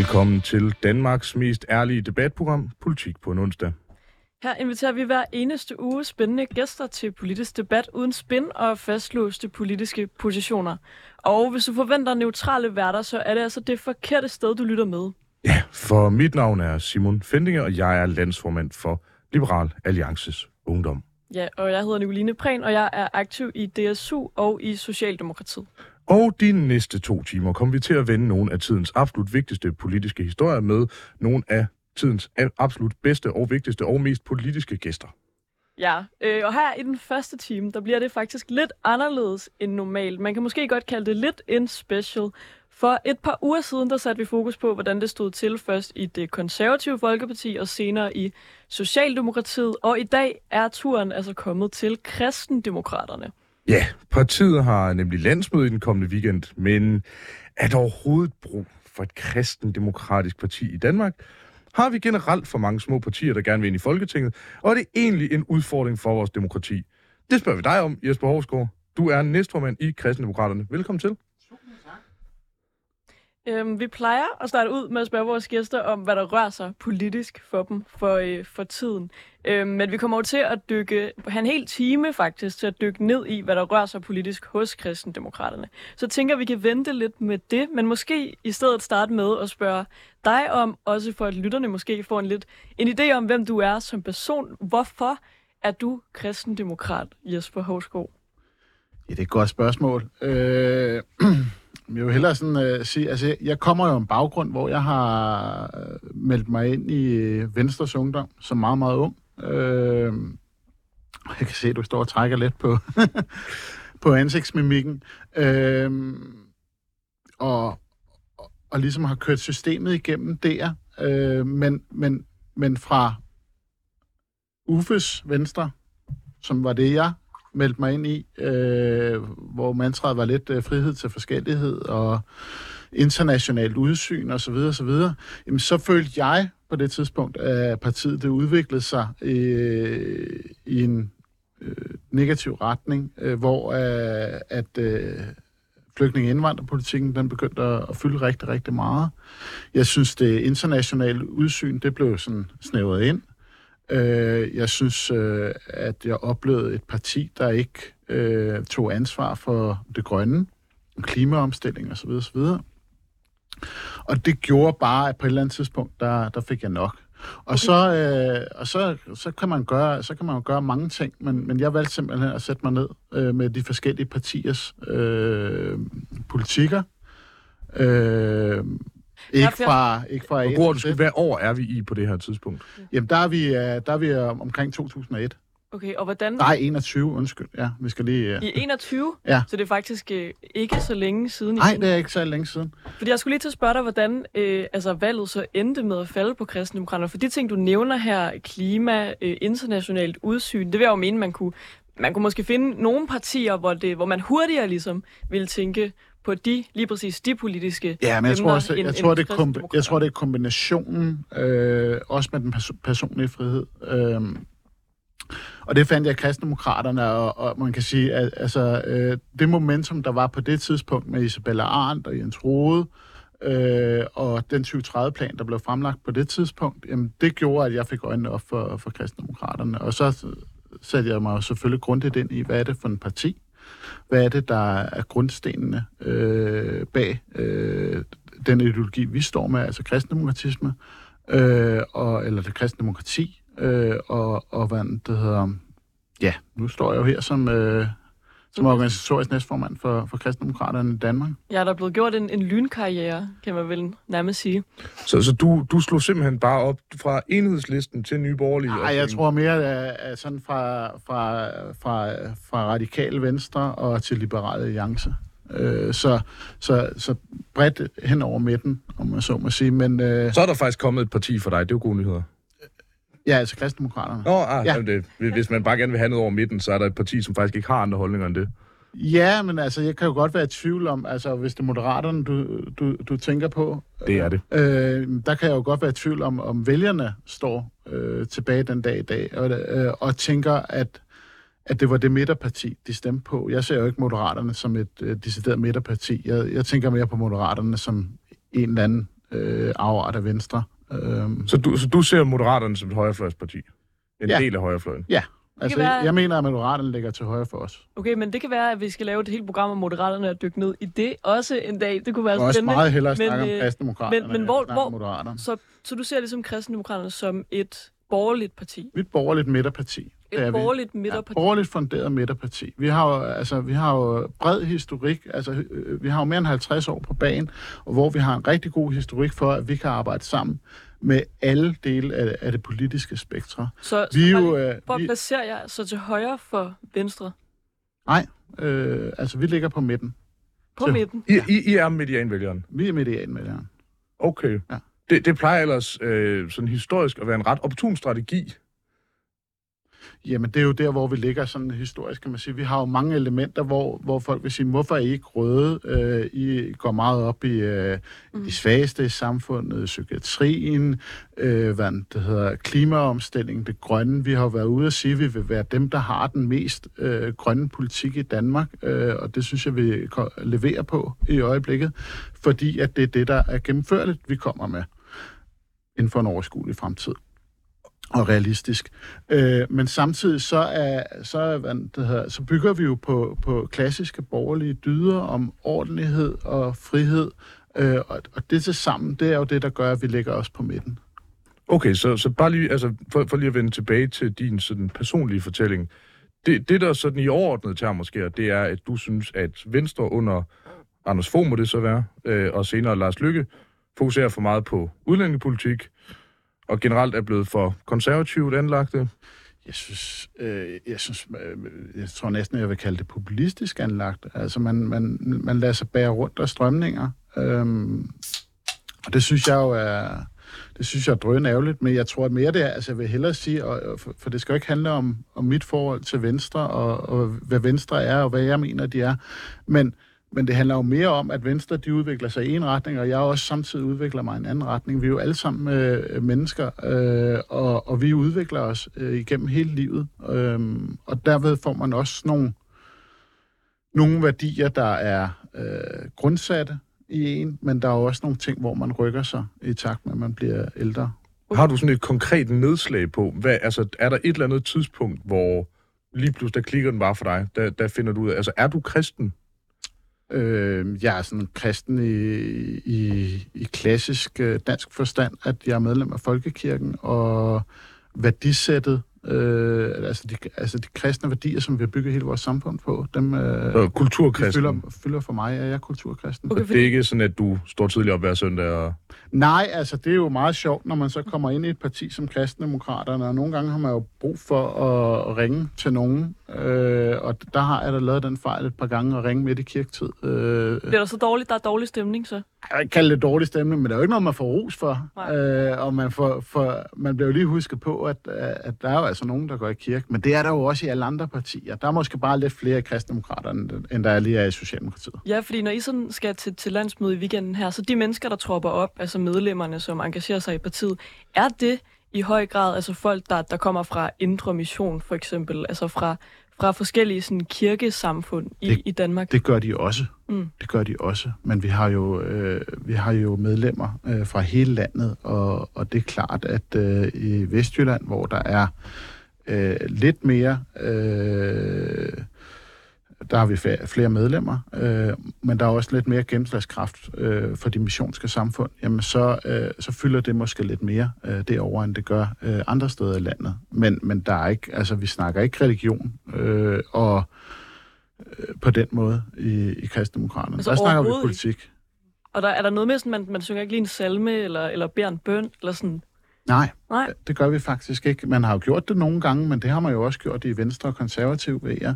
Velkommen til Danmarks mest ærlige debatprogram, Politik på en onsdag. Her inviterer vi hver eneste uge spændende gæster til politisk debat uden spin og fastlåste politiske positioner. Og hvis du forventer neutrale værter, så er det altså det forkerte sted, du lytter med. Ja, for mit navn er Simon Fendinge, og jeg er landsformand for Liberal Alliances Ungdom. Ja, og jeg hedder Nicoline Prehn, og jeg er aktiv i DSU og i Socialdemokratiet. Og de næste to timer kommer vi til at vende nogle af tidens absolut vigtigste politiske historier med nogle af tidens absolut bedste og vigtigste og mest politiske gæster. Ja, øh, og her i den første time, der bliver det faktisk lidt anderledes end normalt. Man kan måske godt kalde det lidt en special. For et par uger siden, der satte vi fokus på, hvordan det stod til først i det konservative Folkeparti og senere i Socialdemokratiet. Og i dag er turen altså kommet til kristendemokraterne. Ja, partiet har nemlig landsmøde i den kommende weekend, men er der overhovedet brug for et kristendemokratisk parti i Danmark? Har vi generelt for mange små partier, der gerne vil ind i Folketinget, og er det egentlig en udfordring for vores demokrati? Det spørger vi dig om, Jesper Hovsgaard. Du er næstformand i Kristendemokraterne. Velkommen til. Øhm, vi plejer at starte ud med at spørge vores gæster om, hvad der rører sig politisk for dem for, øh, for tiden. Øhm, men vi kommer over til at dykke, have en hel time faktisk, til at dykke ned i, hvad der rører sig politisk hos kristendemokraterne. Så tænker, vi kan vente lidt med det, men måske i stedet starte med at spørge dig om, også for at lytterne måske får en lidt en idé om, hvem du er som person. Hvorfor er du kristendemokrat, Jesper Hovsgaard? Ja, det er et godt spørgsmål. Øh, jeg vil hellere sådan øh, sige, altså jeg kommer jo en baggrund, hvor jeg har øh, meldt mig ind i øh, Venstres Ungdom som meget, meget ung. Øh, jeg kan se, at du står og trækker lidt på, på ansigtsmimikken. Øh, og, og ligesom har kørt systemet igennem der. Øh, men, men, men fra Uffes Venstre, som var det, jeg meldte mig ind i, øh, hvor mantraet var lidt øh, frihed til forskellighed og internationalt udsyn osv. videre, Jamen, så følte jeg på det tidspunkt, at partiet det udviklede sig øh, i en øh, negativ retning, øh, hvor øh, at øh, flygtninge- indvandrerpolitikken, den begyndte at, fylde rigtig, rigtig meget. Jeg synes, det internationale udsyn, det blev sådan snævret ind. Øh, jeg synes, øh, at jeg oplevede et parti, der ikke øh, tog ansvar for det grønne, klimaomstilling osv. osv. Og det gjorde bare, at på et eller andet tidspunkt, der, der fik jeg nok. Og, okay. så, øh, og så, så, kan man gøre, så kan man jo gøre mange ting, men, men jeg valgte simpelthen at sætte mig ned øh, med de forskellige partiers øh, politikker. Øh, ikke fra, ikke fra Hvor, til Hvad år er vi i på det her tidspunkt? Jamen, der er vi, øh, der er vi øh, omkring 2001. Okay, og hvordan... Nej, 21, undskyld. Ja, vi skal lige... Uh... I 21? Ja. Så det er faktisk uh, ikke så længe siden? Nej, det er ikke så længe siden. Fordi jeg skulle lige til at spørge dig, hvordan uh, altså, valget så endte med at falde på kristendemokraterne. For de ting, du nævner her, klima, uh, internationalt udsyn, det vil jeg jo mene, man kunne, man kunne måske finde nogle partier, hvor, det, hvor man hurtigere ligesom ville tænke, på de, lige præcis de politiske Ja, men jeg tror, også, jeg, tror, det er kombi- jeg tror, det er kombinationen, øh, også med den pers- personlige frihed. Øh, og det fandt jeg kristendemokraterne, og, og man kan sige, at altså, øh, det momentum, der var på det tidspunkt med Isabella Arndt og Jens Rode, øh, og den 2030-plan, der blev fremlagt på det tidspunkt, jamen, det gjorde, at jeg fik øjnene op for, for kristendemokraterne. Og så satte jeg mig selvfølgelig grundigt ind i, hvad er det for en parti? Hvad er det, der er grundstenene øh, bag øh, den ideologi, vi står med, altså kristendemokratisme, øh, og, eller det kristendemokrati, øh, og, og hvad det hedder... Ja, nu står jeg jo her som... Øh, som organisatorisk næstformand for, for Kristendemokraterne i Danmark. Ja, der er blevet gjort en, en lynkarriere, kan man vel nærmest sige. Så, så du, du slog simpelthen bare op fra enhedslisten til Nye Borgerlige? Nej, jeg tror mere at, sådan fra, fra, fra, fra radikal venstre og til liberale alliance. Øh, så, så, så bredt hen over midten, om man så må sige. Men, øh, så er der faktisk kommet et parti for dig, det er jo gode nyheder. Ja, altså kristendemokraterne. Nå, ah, ja. det, hvis man bare gerne vil have noget over midten, så er der et parti, som faktisk ikke har andre holdninger end det. Ja, men altså, jeg kan jo godt være i tvivl om, altså, hvis det er moderaterne, du, du, du tænker på. Det er det. Øh, der kan jeg jo godt være i tvivl om, om vælgerne står øh, tilbage den dag i dag, og, øh, og tænker, at, at det var det midterparti, de stemte på. Jeg ser jo ikke moderaterne som et øh, decideret midterparti. Jeg, jeg tænker mere på moderaterne som en eller anden øh, afart af Venstre. Øhm, Så du, så du ser Moderaterne som et højrefløjsparti? En Ja. del af højrefløjen? altså, være- jeg mener, at Moderaterne ligger til højre for os. Okay, men det kan være, at vi skal lave et helt program om Moderaterne og dykke ned i det også en dag. Det kunne være også spændende. meget hellere men, snakke øh, om kristendemokraterne, men- men hvor- hvor- Moderaterne. Så, så du ser ligesom kristendemokraterne som et borgerligt parti? Et borgerligt midterparti. Er Et vi. borgerligt Ja, midterparti? borgerligt funderet midterparti. Vi har jo, altså, vi har jo bred historik, altså øh, vi har jo mere end 50 år på banen, og hvor vi har en rigtig god historik for, at vi kan arbejde sammen med alle dele af, af det politiske spektrum. Så, Vi er så jo, lige- øh, at vi- placere jer så til højre for Venstre Øh, altså, vi ligger på midten. på Så- midten. I, I, I er medianvælgeren? Vi er median med det her. Okay. Ja. Det, det plejer ellers øh, sådan historisk at være en ret opportun strategi. Jamen, det er jo der, hvor vi ligger sådan historisk, kan man sige. Vi har jo mange elementer, hvor, hvor folk vil sige, hvorfor er I ikke røde? Øh, I går meget op i øh, Mm. de svageste i samfundet, psykiatrien, øh, hvad det hedder, klimaomstilling, det grønne. Vi har jo været ude og sige, at vi vil være dem, der har den mest øh, grønne politik i Danmark, øh, og det synes jeg, vi leverer på i øjeblikket, fordi at det er det, der er gennemførligt, vi kommer med inden for en overskuelig fremtid og realistisk. Øh, men samtidig så, er, så, er, hvad det hedder, så bygger vi jo på, på klassiske borgerlige dyder om ordentlighed og frihed, øh, og, og det til sammen, det er jo det, der gør, at vi ligger os på midten. Okay, så, så bare lige, altså, for, for lige at vende tilbage til din sådan, personlige fortælling. Det, det, der sådan i overordnet termer sker, det er, at du synes, at Venstre under Anders Fogh må det så være, øh, og senere Lars Lykke, fokuserer for meget på udlændingepolitik, og generelt er blevet for konservativt anlagte. Jeg synes, øh, jeg synes, øh, jeg tror næsten, jeg vil kalde det populistisk anlagt. Altså, man, man, man lader sig bære rundt af strømninger. Øhm, og det synes jeg jo er, det synes jeg er drøn ærgerligt, men jeg tror at mere det er, altså jeg vil hellere sige, og, for, for det skal jo ikke handle om, om mit forhold til Venstre, og, og hvad Venstre er, og hvad jeg mener, de er, men, men det handler jo mere om, at Venstre, de udvikler sig i en retning, og jeg også samtidig udvikler mig i en anden retning. Vi er jo alle sammen øh, mennesker, øh, og, og vi udvikler os øh, igennem hele livet, øh, og derved får man også nogle, nogle værdier, der er øh, grundsatte i en, men der er også nogle ting, hvor man rykker sig i takt med, at man bliver ældre. Har du sådan et konkret nedslag på, hvad, altså, er der et eller andet tidspunkt, hvor lige pludselig, der klikker den bare for dig, der, der finder du ud af, altså, er du kristen? Øh, jeg er sådan kristen i, i, i klassisk øh, dansk forstand, at jeg er medlem af Folkekirken, og værdisættet, øh, altså, de, altså de kristne værdier, som vi har bygget hele vores samfund på, dem øh, Så de kulturkristen? fylder, fylder for mig, at jeg er kulturkristen. Okay, Okay, det er ikke sådan, at du står tidligt op hver søndag og... Nej, altså det er jo meget sjovt, når man så kommer ind i et parti som kristendemokraterne, og nogle gange har man jo brug for at ringe til nogen, øh, og der har jeg da lavet den fejl et par gange at ringe midt i kirketid. Øh, Bliver der så dårligt? Der er dårlig stemning, så? jeg kalde det dårlig stemning, men det er jo ikke noget, man får ros for. Nej. Øh, og man, får, for, man bliver jo lige husket på, at, at der er jo altså nogen, der går i kirke. Men det er der jo også i alle andre partier. Der er måske bare lidt flere i kristendemokraterne, end der er lige er i Socialdemokratiet. Ja, fordi når I sådan skal til, til landsmøde i weekenden her, så de mennesker, der tropper op, altså medlemmerne, som engagerer sig i partiet, er det i høj grad altså folk, der, der kommer fra Indre Mission for eksempel, altså fra, fra forskellige sådan, kirkesamfund i, Det- i Danmark? Det gør de også. Mm. Det gør de også. Men vi har jo, øh, vi har jo medlemmer øh, fra hele landet, og, og det er klart, at øh, i Vestjylland, hvor der er øh, lidt mere... Øh, der har vi flere medlemmer, øh, men der er også lidt mere gennemslagskraft øh, for de missionske samfund. Jamen, så, øh, så fylder det måske lidt mere øh, derovre, end det gør øh, andre steder i landet. Men, men der er ikke, altså, vi snakker ikke religion, øh, og øh, på den måde i, i kristendemokraterne. Altså der snakker vi politik. Og der, er der noget med, sådan, man, man synger ikke lige en salme, eller, eller beder en bøn, eller sådan? Nej, Nej. det gør vi faktisk ikke. Man har jo gjort det nogle gange, men det har man jo også gjort i Venstre og Konservativ ved jer.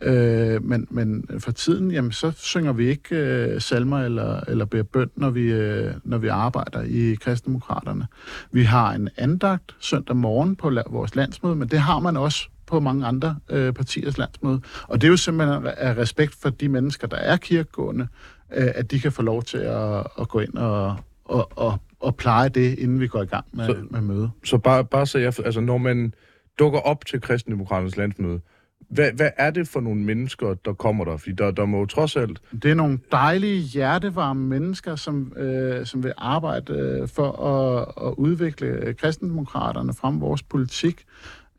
Øh, men, men for tiden, jamen, så synger vi ikke øh, salmer eller, eller beder bøn, når vi, øh, når vi arbejder i kristendemokraterne. Vi har en andagt søndag morgen på la- vores landsmøde, men det har man også på mange andre øh, partiers landsmøde. Og det er jo simpelthen af respekt for de mennesker, der er kirkegående, øh, at de kan få lov til at, at gå ind og, og, og, og pleje det, inden vi går i gang med, Så- med møde. Så bare, bare så jeg... Altså, når man dukker op til kristendemokraternes landsmøde, hvad, hvad er det for nogle mennesker, der kommer der? Fordi der, der må jo trods alt... Det er nogle dejlige, hjertevarme mennesker, som, øh, som vil arbejde øh, for at, at udvikle kristendemokraterne frem vores politik,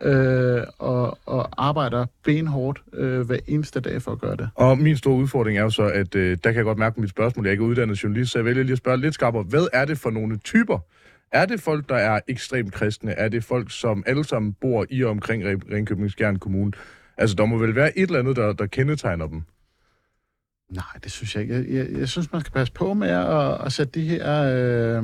øh, og, og arbejder benhårdt øh, hver eneste dag for at gøre det. Og min store udfordring er jo så, at øh, der kan jeg godt mærke på mit spørgsmål, jeg er ikke uddannet journalist, så jeg vælger lige at spørge lidt skarpere. Hvad er det for nogle typer? Er det folk, der er ekstremt kristne? Er det folk, som alle sammen bor i og omkring Ringkøbing Skjern Kommune? Altså, der må vel være et eller andet, der, der kendetegner dem? Nej, det synes jeg ikke. Jeg, jeg, jeg synes, man skal passe på med at, at sætte de her øh,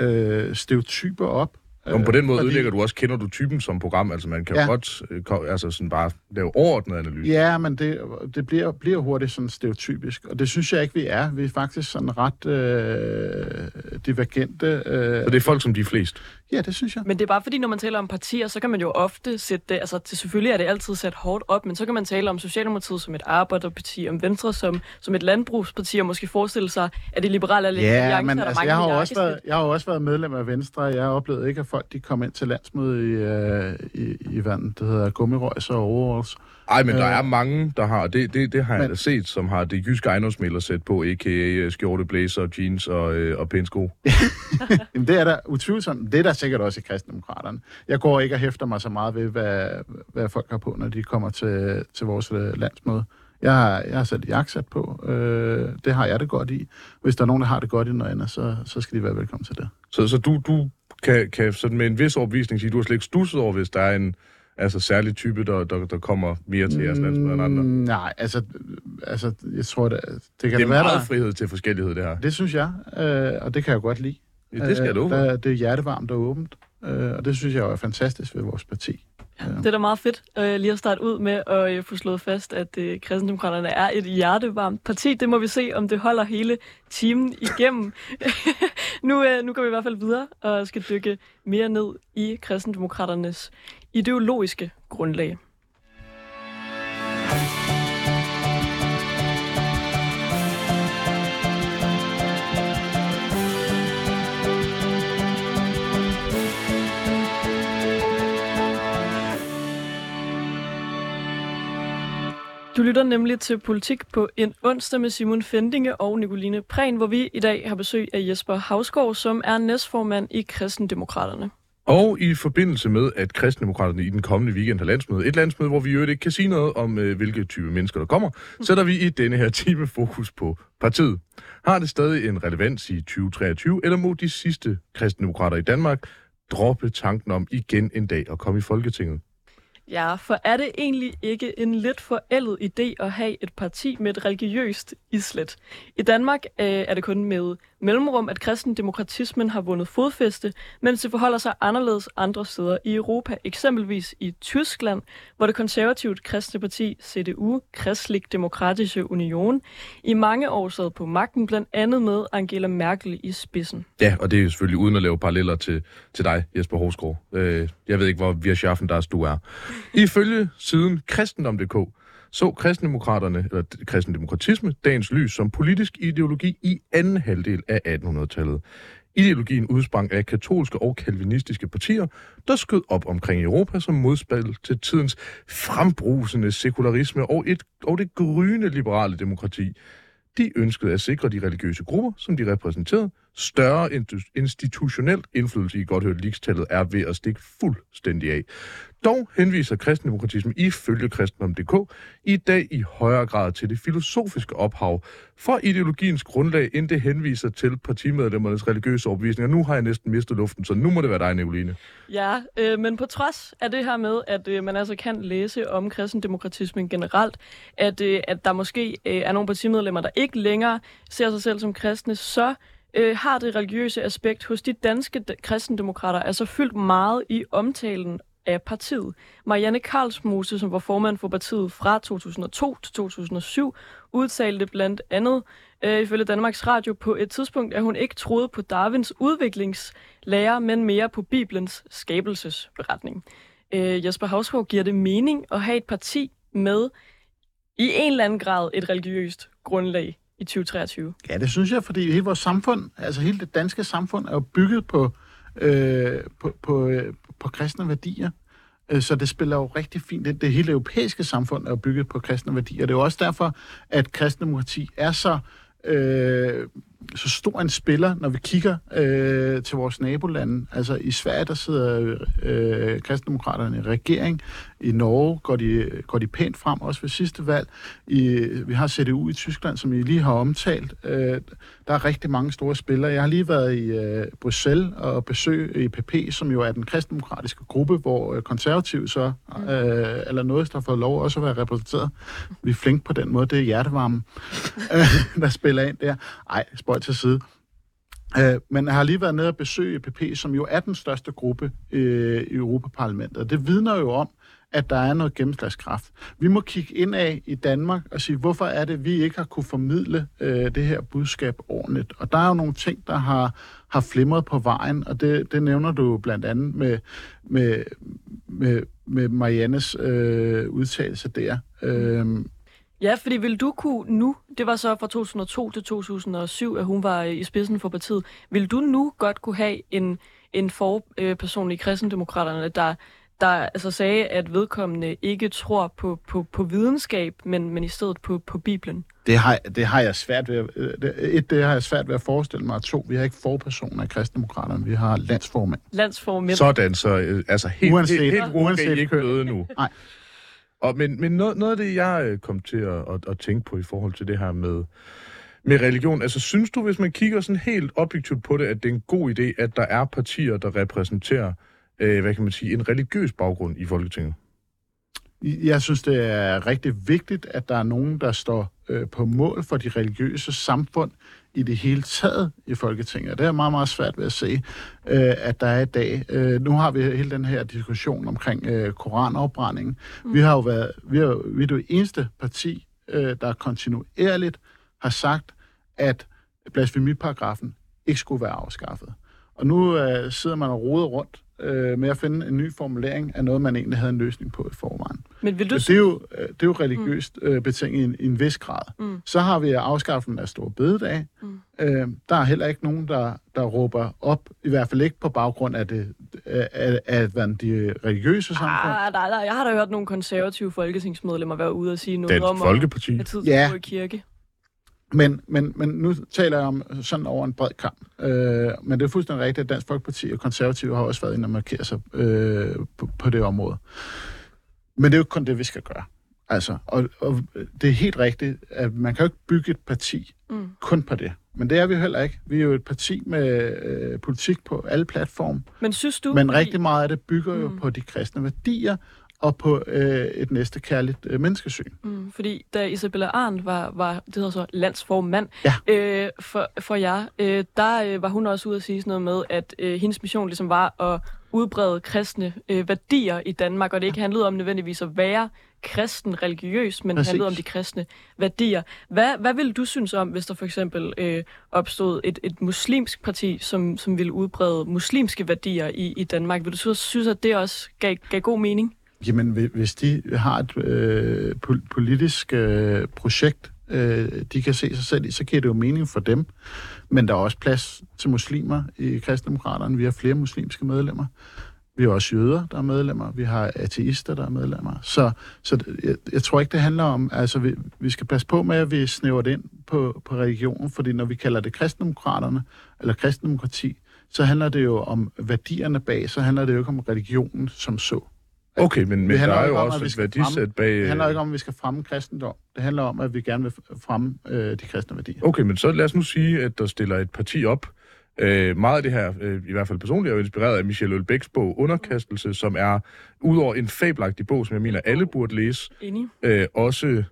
øh, stereotyper op. Og på den måde fordi... ødelægger du også, kender du typen som program? Altså man kan ja. godt øh, altså sådan bare lave overordnet analyse. Ja, men det, det bliver, bliver hurtigt sådan stereotypisk, og det synes jeg ikke, vi er. Vi er faktisk sådan ret øh, divergente. Øh, Så det er folk som de fleste? Ja, det synes jeg. Men det er bare fordi, når man taler om partier, så kan man jo ofte sætte det, altså det, selvfølgelig er det altid sat hårdt op, men så kan man tale om Socialdemokratiet som et arbejderparti, om Venstre som, som et landbrugsparti, og måske forestille sig, at det liberale alliance ja, men altså, jeg har, også været, jeg har også været medlem af Venstre, jeg har oplevet ikke, at folk de kom ind til landsmøde i, øh, i, i vandet, det hedder gummirøjs og overalls. Ej, men øh, der er mange, der har, det, det, det har men, jeg da set, som har det jyske ejendomsmældersæt på, a.k.a. Øh, skjorte, blazer, jeans og, øh, og pænsko. Jamen, det er der utvivlsomt. Det er der sikkert også i kristendemokraterne. Jeg går ikke og hæfter mig så meget ved, hvad, hvad folk har på, når de kommer til, til vores øh, landsmøde. Jeg har, jeg har sat jakkesæt på. Øh, det har jeg det godt i. Hvis der er nogen, der har det godt i noget andet, så, så skal de være velkommen til det. Så, så du, du kan, kan sådan med en vis overbevisning sige, at du har slet ikke stusset over, hvis der er en altså særlig type, der, der, der kommer mere til jeres landsmøde end andre? Mm, nej, altså, altså jeg tror, det, det kan det er være meget der. frihed til forskellighed, det her. Det synes jeg, øh, og det kan jeg godt lide. Ja, det skal jeg love. Øh, det er hjertevarmt og åbent, øh, og det synes jeg er fantastisk ved vores parti. Ja, det er da meget fedt øh, lige at starte ud med at øh, få slået fast, at øh, kristendemokraterne er et hjertevarmt parti. Det må vi se, om det holder hele timen igennem. nu, øh, nu går vi i hvert fald videre og skal dykke mere ned i kristendemokraternes ideologiske grundlag. Du lytter nemlig til Politik på en onsdag med Simon Fendinge og Nicoline Prehn, hvor vi i dag har besøg af Jesper Havsgaard, som er næstformand i Kristendemokraterne. Og i forbindelse med, at kristendemokraterne i den kommende weekend har landsmøde, et landsmøde, hvor vi jo ikke kan sige noget om, øh, hvilke type mennesker der kommer, sætter vi i denne her time fokus på partiet. Har det stadig en relevans i 2023, eller må de sidste kristendemokrater i Danmark droppe tanken om igen en dag at komme i Folketinget? Ja, for er det egentlig ikke en lidt forældet idé at have et parti med et religiøst islet? I Danmark øh, er det kun med mellemrum, at kristendemokratismen har vundet fodfæste, mens det forholder sig anderledes andre steder i Europa, eksempelvis i Tyskland, hvor det konservativt kristne parti CDU, Kristelig Demokratische Union, i mange år sad på magten, blandt andet med Angela Merkel i spidsen. Ja, og det er jo selvfølgelig uden at lave paralleller til, til dig, Jesper Horsgaard. Øh, jeg ved ikke, hvor vi schaffen der du er. Ifølge siden kristendom.dk, så kristendemokraterne, eller kristendemokratisme, dagens lys som politisk ideologi i anden halvdel af 1800-tallet. Ideologien udsprang af katolske og kalvinistiske partier, der skød op omkring Europa som modspil til tidens frembrusende sekularisme og, et, og det gryende liberale demokrati. De ønskede at sikre de religiøse grupper, som de repræsenterede, større institutionelt indflydelse i godt hørt ligestallet er ved at stikke fuldstændig af. Dog henviser kristendemokratismen ifølge kristendom.dk i dag i højere grad til det filosofiske ophav for ideologiens grundlag, end det henviser til partimedlemmernes religiøse overbevisninger. Nu har jeg næsten mistet luften, så nu må det være dig, Nicoline. Ja, øh, men på trods af det her med, at øh, man altså kan læse om kristendemokratismen generelt, at, øh, at der måske øh, er nogle partimedlemmer, der ikke længere ser sig selv som kristne, så øh, har det religiøse aspekt hos de danske kristendemokrater altså fyldt meget i omtalen af partiet. Marianne Karlsmose, som var formand for partiet fra 2002 til 2007, udtalte blandt andet øh, ifølge Danmarks Radio på et tidspunkt, at hun ikke troede på Darwins udviklingslære, men mere på Bibelens skabelsesberetning. Øh, Jesper Havsgaard giver det mening at have et parti med i en eller anden grad et religiøst grundlag i 2023? Ja, det synes jeg, fordi hele vores samfund, altså hele det danske samfund, er jo bygget på, øh, på, på, øh, på kristne værdier. Øh, så det spiller jo rigtig fint. Det, det hele europæiske samfund er jo bygget på kristne værdier. Det er jo også derfor, at kristendemokrati er så, øh, så stor en spiller, når vi kigger øh, til vores nabolande. Altså i Sverige, der sidder øh, kristendemokraterne i regering. I Norge går de, går de pænt frem, også ved sidste valg. I, vi har CDU i Tyskland, som I lige har omtalt. Øh, der er rigtig mange store spillere. Jeg har lige været i øh, Bruxelles og besøg EPP, som jo er den kristendemokratiske gruppe, hvor øh, konservative så, øh, eller noget, der har fået lov også at være repræsenteret. Vi er flinke på den måde. Det er hjertevarme, øh, der spiller ind der. Ej, spøj til side. Øh, men jeg har lige været nede og besøge PP, som jo er den største gruppe øh, i Europaparlamentet. Og det vidner jo om, at der er noget gennemslagskraft. Vi må kigge ind af i Danmark og sige, hvorfor er det, vi ikke har kunne formidle øh, det her budskab ordentligt. Og der er jo nogle ting, der har, har flimret på vejen, og det, det nævner du jo blandt andet med, med, med, med Mariannes øh, udtalelse der. Øh, Ja, fordi vil du kunne nu, det var så fra 2002 til 2007, at hun var øh, i spidsen for partiet, vil du nu godt kunne have en, en forperson i kristendemokraterne, der, der altså sagde, at vedkommende ikke tror på, på, på videnskab, men, men i stedet på, på Bibelen? Det har, det har jeg svært ved, at- øh, det- et, det har jeg svært ved at forestille mig, og to, vi har ikke forpersoner i kristendemokraterne, vi har landsformand. Landsformænd. Sådan, så øh, altså helt, Uanset- helt, helt uanset uanset ikke nu. Nej. Og, men men noget, noget af det, jeg øh, kom til at, at, at tænke på i forhold til det her med, med religion, altså synes du, hvis man kigger sådan helt objektivt på det, at det er en god idé, at der er partier, der repræsenterer, øh, hvad kan man sige, en religiøs baggrund i Folketinget? Jeg synes, det er rigtig vigtigt, at der er nogen, der står øh, på mål for de religiøse samfund i det hele taget i Folketinget. Og det er meget, meget svært ved at se, øh, at der er i dag. Øh, nu har vi hele den her diskussion omkring øh, koranafbrænding. Mm. Vi har jo været, vi er, jo- vi er det eneste parti, øh, der kontinuerligt har sagt, at blasfemiparagrafen ikke skulle være afskaffet. Og nu øh, sidder man og roder rundt øh, med at finde en ny formulering af noget, man egentlig havde en løsning på i forvejen. Men vil du... Det er jo, øh, det er jo religiøst øh, betinget i en, i en vis grad. Mm. Så har vi afskaffelsen af store bededag. Mm. Øh, der er heller ikke nogen, der, der råber op, i hvert fald ikke på baggrund af, det, af, af, af de religiøse samfund. Ah, nej, nej, jeg har da hørt nogle konservative folketingsmedlemmer være ude og sige noget Dansk om Folkeparti. at tid Ja. i kirke. Men, men, men nu taler jeg om sådan over en bred kamp. Øh, men det er fuldstændig rigtigt, at Dansk Folkeparti og Konservative har også været inde og markere sig øh, på, på det område. Men det er jo ikke kun det, vi skal gøre. Altså, og, og det er helt rigtigt, at man kan jo ikke bygge et parti Mm. kun på det. Men det er vi jo heller ikke. Vi er jo et parti med øh, politik på alle platforme. Men synes du... Men rigtig meget af det bygger jo Mm. på de kristne værdier og på øh, et næste kærligt øh, menneskesyn. Mm, fordi da Isabella Arndt var, var det hedder så landsformand Ja. øh, for, for jer, øh, der øh, var hun også ude at sige sådan noget med, at øh, hendes mission ligesom var at udbrede kristne øh, værdier i Danmark, og det ikke handlede om nødvendigvis at være kristen religiøs, men Præcis. handlede om de kristne værdier. Hvad, hvad ville du synes om, hvis der for eksempel øh, opstod et, et muslimsk parti, som, som ville udbrede muslimske værdier i, i Danmark? Vil du så synes, at det også gav, gav god mening? Jamen, hvis de har et øh, politisk øh, projekt, øh, de kan se sig selv i, så giver det jo mening for dem. Men der er også plads til muslimer i kristendemokraterne. Vi har flere muslimske medlemmer. Vi har også jøder, der er medlemmer. Vi har ateister, der er medlemmer. Så, så jeg, jeg tror ikke, det handler om... Altså, vi, vi skal passe på med, at vi snæver det ind på, på religionen, fordi når vi kalder det kristendemokraterne, eller kristendemokrati, så handler det jo om værdierne bag, så handler det jo ikke om religionen som så. Okay, men, men der handler er jo om, også at vi et skal værdisæt bag... Det handler ikke om, at vi skal fremme kristendom. Det handler om, at vi gerne vil fremme øh, de kristne værdier. Okay, men så lad os nu sige, at der stiller et parti op. Øh, meget af det her, øh, i hvert fald personligt, er jo inspireret af Michel Ølbæks bog Underkastelse, som er, udover en fabelagtig bog, som jeg mener, alle burde læse, Enig? øh, også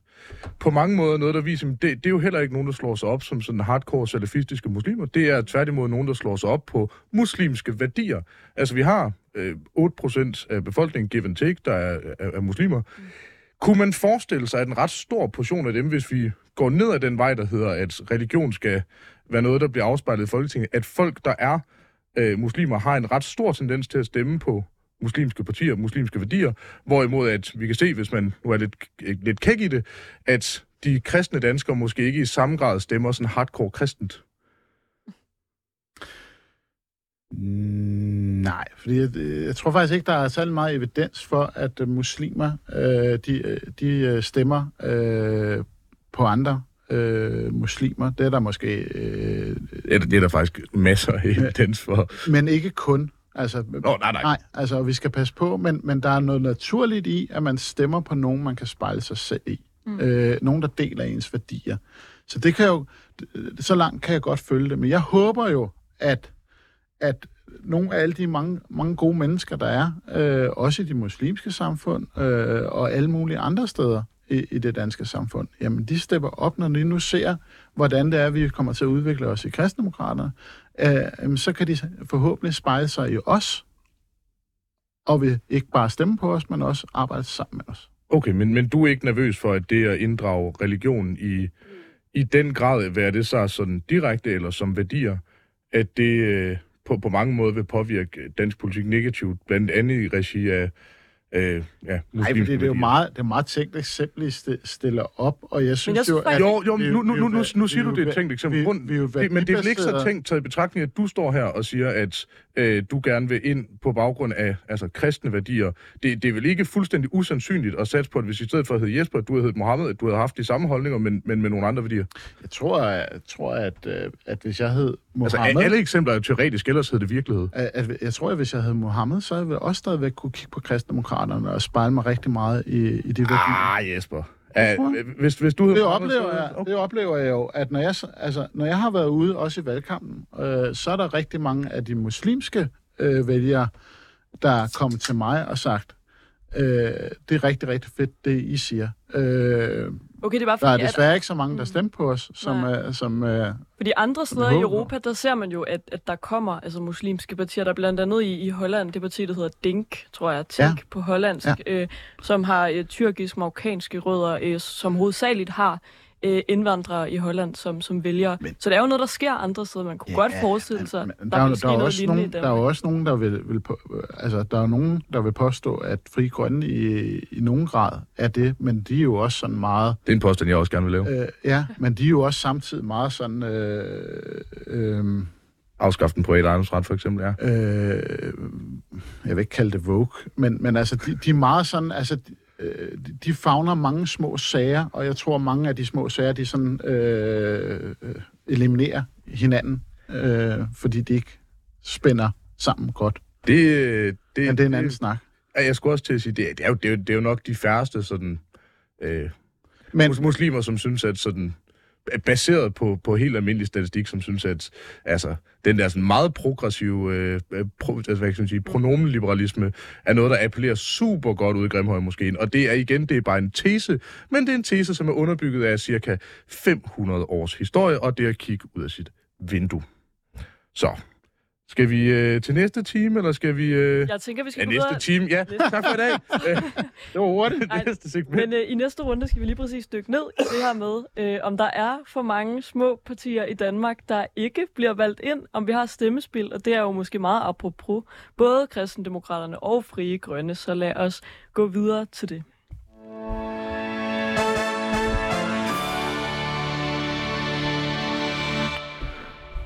på mange måder noget, der viser, at det, det er jo heller ikke nogen, der slår sig op som sådan hardcore salafistiske muslimer. Det er tværtimod nogen, der slår sig op på muslimske værdier. Altså, vi har øh, 8% af befolkningen, give and take, der er, er, er muslimer. Kunne man forestille sig, at en ret stor portion af dem, hvis vi går ned ad den vej, der hedder, at religion skal være noget, der bliver afspejlet i Folketinget, at folk, der er øh, muslimer, har en ret stor tendens til at stemme på muslimske partier, muslimske værdier, hvorimod at vi kan se, hvis man nu er lidt, lidt kæk i det, at de kristne danskere måske ikke i samme grad stemmer sådan hardcore kristent. Mm, Nej, fordi jeg, jeg tror faktisk ikke, der er særlig meget evidens for, at muslimer øh, de, de uh, stemmer øh, på andre øh, muslimer. Det er der måske... Øh, det, er, det er der faktisk masser af evidens for. Men ikke kun. Altså, Nå, nej, nej. nej altså, vi skal passe på, men, men der er noget naturligt i, at man stemmer på nogen, man kan spejle sig selv i. Mm. Øh, nogen, der deler ens værdier. Så det kan jo... Så langt kan jeg godt følge det. Men jeg håber jo, at, at nogle af alle de mange, mange gode mennesker, der er, øh, også i de muslimske samfund øh, og alle mulige andre steder i, i det danske samfund, jamen de stepper op, når de nu ser, hvordan det er, vi kommer til at udvikle os i kristendemokraterne, øh, så kan de forhåbentlig spejle sig i os, og vil ikke bare stemme på os, men også arbejde sammen med os. Okay, men, men du er ikke nervøs for, at det at inddrage religionen i, i den grad, hvad det så sådan direkte eller som værdier, at det øh, på, på mange måder vil påvirke dansk politik negativt, blandt andet i regi af øh, ja, Nej, fordi det er jo meget, det er meget tænkt eksempel, I stiller op, og jeg synes jeg jo, at... Jo, jo, nu, nu, nu, nu, nu siger du det et tænkt eksempel. Vi, vi, vi det, men det er vel ikke så tænkt taget i betragtning, at du står her og siger, at øh, du gerne vil ind på baggrund af altså, kristne værdier. Det, det er vel ikke fuldstændig usandsynligt at satse på, at hvis i stedet for at hedde Jesper, at du havde heddet Mohammed, at du havde haft de samme holdninger, men, men med nogle andre værdier? Jeg tror, jeg, tror at, øh, at hvis jeg hed Mohammed... Altså, alle eksempler er teoretisk, ellers hed det virkelighed. At, at, jeg tror, at hvis jeg hed Mohammed, så ville jeg også stadigvæk kunne kigge på kristdemokraterne og spejle mig rigtig meget i, i det værdier. Ah, Jesper. Uh, hvis, hvis du det, oplever jeg, okay. det oplever jeg jo, at når jeg, altså, når jeg har været ude, også i valgkampen, øh, så er der rigtig mange af de muslimske øh, vælgere, der er kommet til mig og sagt, øh, det er rigtig, rigtig fedt, det I siger. Øh, Okay, det var fordi, der er desværre at... ikke så mange, der stemmer på os, som... Uh, som uh, fordi andre steder i Europa, der ser man jo, at, at der kommer altså muslimske partier, der blandt andet i, i Holland, det parti, der hedder DINK, tror jeg, TINK ja. på hollandsk, ja. øh, som har øh, tyrkisk-marokkanske rødder, øh, som hovedsageligt har øh, indvandrere i Holland, som, som vælger. Men, så det er jo noget, der sker andre steder. Man kunne ja, godt forestille sig, men, der, der, der, der, er også nogen, der er også nogen, der vil, vil på, altså, der er nogen, der vil påstå, at Fri Grønne i, i nogen grad er det, men de er jo også sådan meget... Det er en påstand, jeg også gerne vil lave. Øh, ja, men de er jo også samtidig meget sådan... Øh, øh, Afskaffe den private ejendomsret, for eksempel, ja. Øh, jeg vil ikke kalde det Vogue, men, men altså, de, de er meget sådan, altså, øh, de fagner mange små sager, og jeg tror, mange af de små sager, de sådan øh, øh, eliminerer hinanden, øh, fordi de ikke spænder sammen godt. Det, det, Men det er en anden det, snak. Ja, jeg skulle også til at sige, det, det, er, jo, det, er, jo, det er jo nok de færreste sådan, øh, Men, muslimer, som synes, at sådan, baseret på, på helt almindelig statistik, som synes, at altså, den der sådan meget progressive øh, øh pro, altså, hvad kan sige, pronomenliberalisme er noget, der appellerer super godt ud i Grimhøj måske. Og det er igen, det er bare en tese, men det er en tese, som er underbygget af cirka 500 års historie, og det er at kigge ud af sit vindue. Så, skal vi øh, til næste time, eller skal vi... Øh... Jeg tænker, vi skal ja, næste videre. time. Ja, tak for i dag. det var hurtigt. Ej, næste segment. Men øh, i næste runde skal vi lige præcis dykke ned i det her med, øh, om der er for mange små partier i Danmark, der ikke bliver valgt ind, om vi har stemmespil, og det er jo måske meget apropos både kristendemokraterne og frie grønne, så lad os gå videre til det.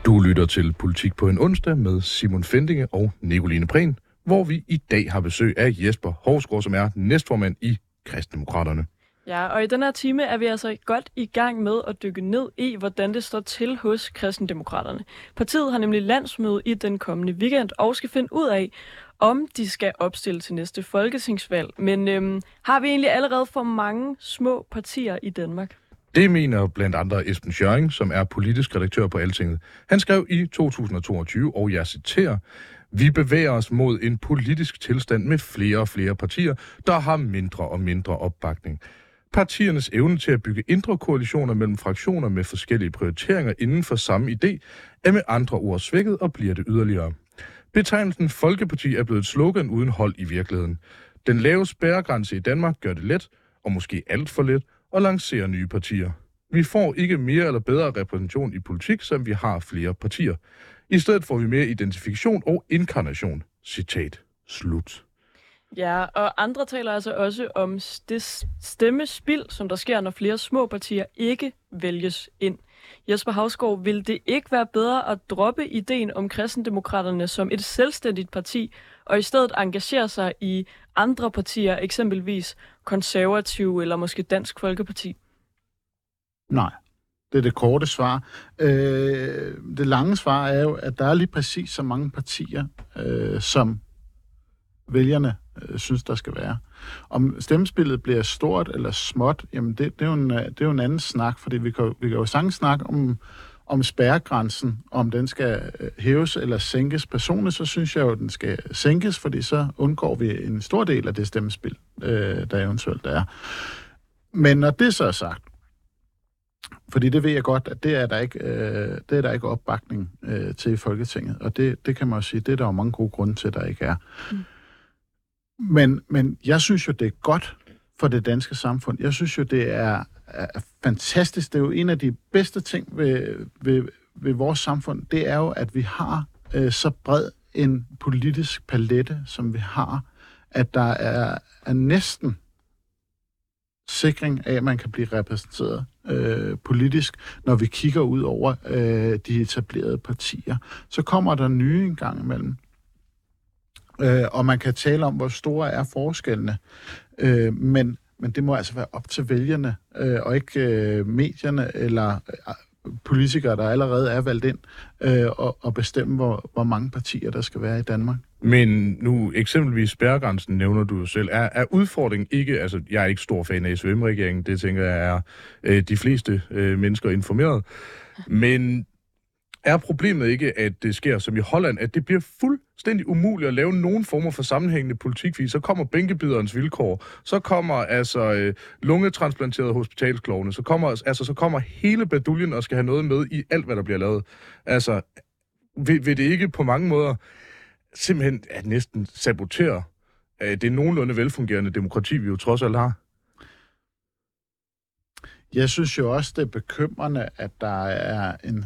Du lytter til Politik på en onsdag med Simon Fendinge og Nicoline Prehn, hvor vi i dag har besøg af Jesper Hovsgaard, som er næstformand i Kristdemokraterne. Ja, og i den her time er vi altså godt i gang med at dykke ned i, hvordan det står til hos Kristendemokraterne. Partiet har nemlig landsmøde i den kommende weekend og skal finde ud af, om de skal opstille til næste folketingsvalg. Men øhm, har vi egentlig allerede for mange små partier i Danmark? Det mener blandt andre Esben Schøring, som er politisk redaktør på Altinget. Han skrev i 2022, og jeg citerer, vi bevæger os mod en politisk tilstand med flere og flere partier, der har mindre og mindre opbakning. Partiernes evne til at bygge indre koalitioner mellem fraktioner med forskellige prioriteringer inden for samme idé er med andre ord svækket og bliver det yderligere. Betegnelsen Folkeparti er blevet et slogan uden hold i virkeligheden. Den lave spærregrænse i Danmark gør det let, og måske alt for let, og lancere nye partier. Vi får ikke mere eller bedre repræsentation i politik, som vi har flere partier. I stedet får vi mere identifikation og inkarnation. Citat. Slut. Ja, og andre taler altså også om det stemmespild, som der sker, når flere små partier ikke vælges ind. Jesper Havsgaard, vil det ikke være bedre at droppe ideen om kristendemokraterne som et selvstændigt parti, og i stedet engagere sig i andre partier, eksempelvis konservative eller måske Dansk Folkeparti? Nej. Det er det korte svar. Øh, det lange svar er jo, at der er lige præcis så mange partier, øh, som vælgerne øh, synes, der skal være. Om stemmespillet bliver stort eller småt, jamen det, det, er, jo en, det er jo en anden snak, fordi vi kan, vi kan jo sagtens snakke om, om spærregrænsen, om den skal øh, hæves eller sænkes. Personligt så synes jeg jo, at den skal sænkes, fordi så undgår vi en stor del af det stemmespil, øh, der eventuelt er. Men når det så er sagt, fordi det ved jeg godt, at det er der ikke, øh, det er der ikke opbakning øh, til i Folketinget. Og det, det kan man jo sige, det er der jo mange gode grunde til, at der ikke er. Mm. Men, men jeg synes jo, det er godt for det danske samfund. Jeg synes jo, det er, er fantastisk. Det er jo en af de bedste ting ved, ved, ved vores samfund. Det er jo, at vi har øh, så bred en politisk palette, som vi har, at der er, er næsten sikring af, at man kan blive repræsenteret øh, politisk, når vi kigger ud over øh, de etablerede partier. Så kommer der nye en gang imellem. Øh, og man kan tale om, hvor store er forskellene. Øh, men, men det må altså være op til vælgerne, øh, og ikke øh, medierne eller øh, politikere, der allerede er valgt ind, øh, og, og bestemme, hvor, hvor mange partier der skal være i Danmark. Men nu eksempelvis spærregrænsen nævner du jo selv. Er, er udfordringen ikke, altså jeg er ikke stor fan af SVM-regeringen, det tænker jeg er øh, de fleste øh, mennesker informeret, men er problemet ikke, at det sker som i Holland, at det bliver fuldstændig umuligt at lave nogen former for sammenhængende politik, fordi så kommer bænkebiderens vilkår, så kommer altså øh, lungetransplanterede hospitalsklovene, så kommer, altså, så kommer hele baduljen og skal have noget med i alt, hvad der bliver lavet. Altså, vil, vil det ikke på mange måder simpelthen at næsten sabotere øh, det nogenlunde velfungerende demokrati, vi jo trods alt har? Jeg synes jo også, det er bekymrende, at der er en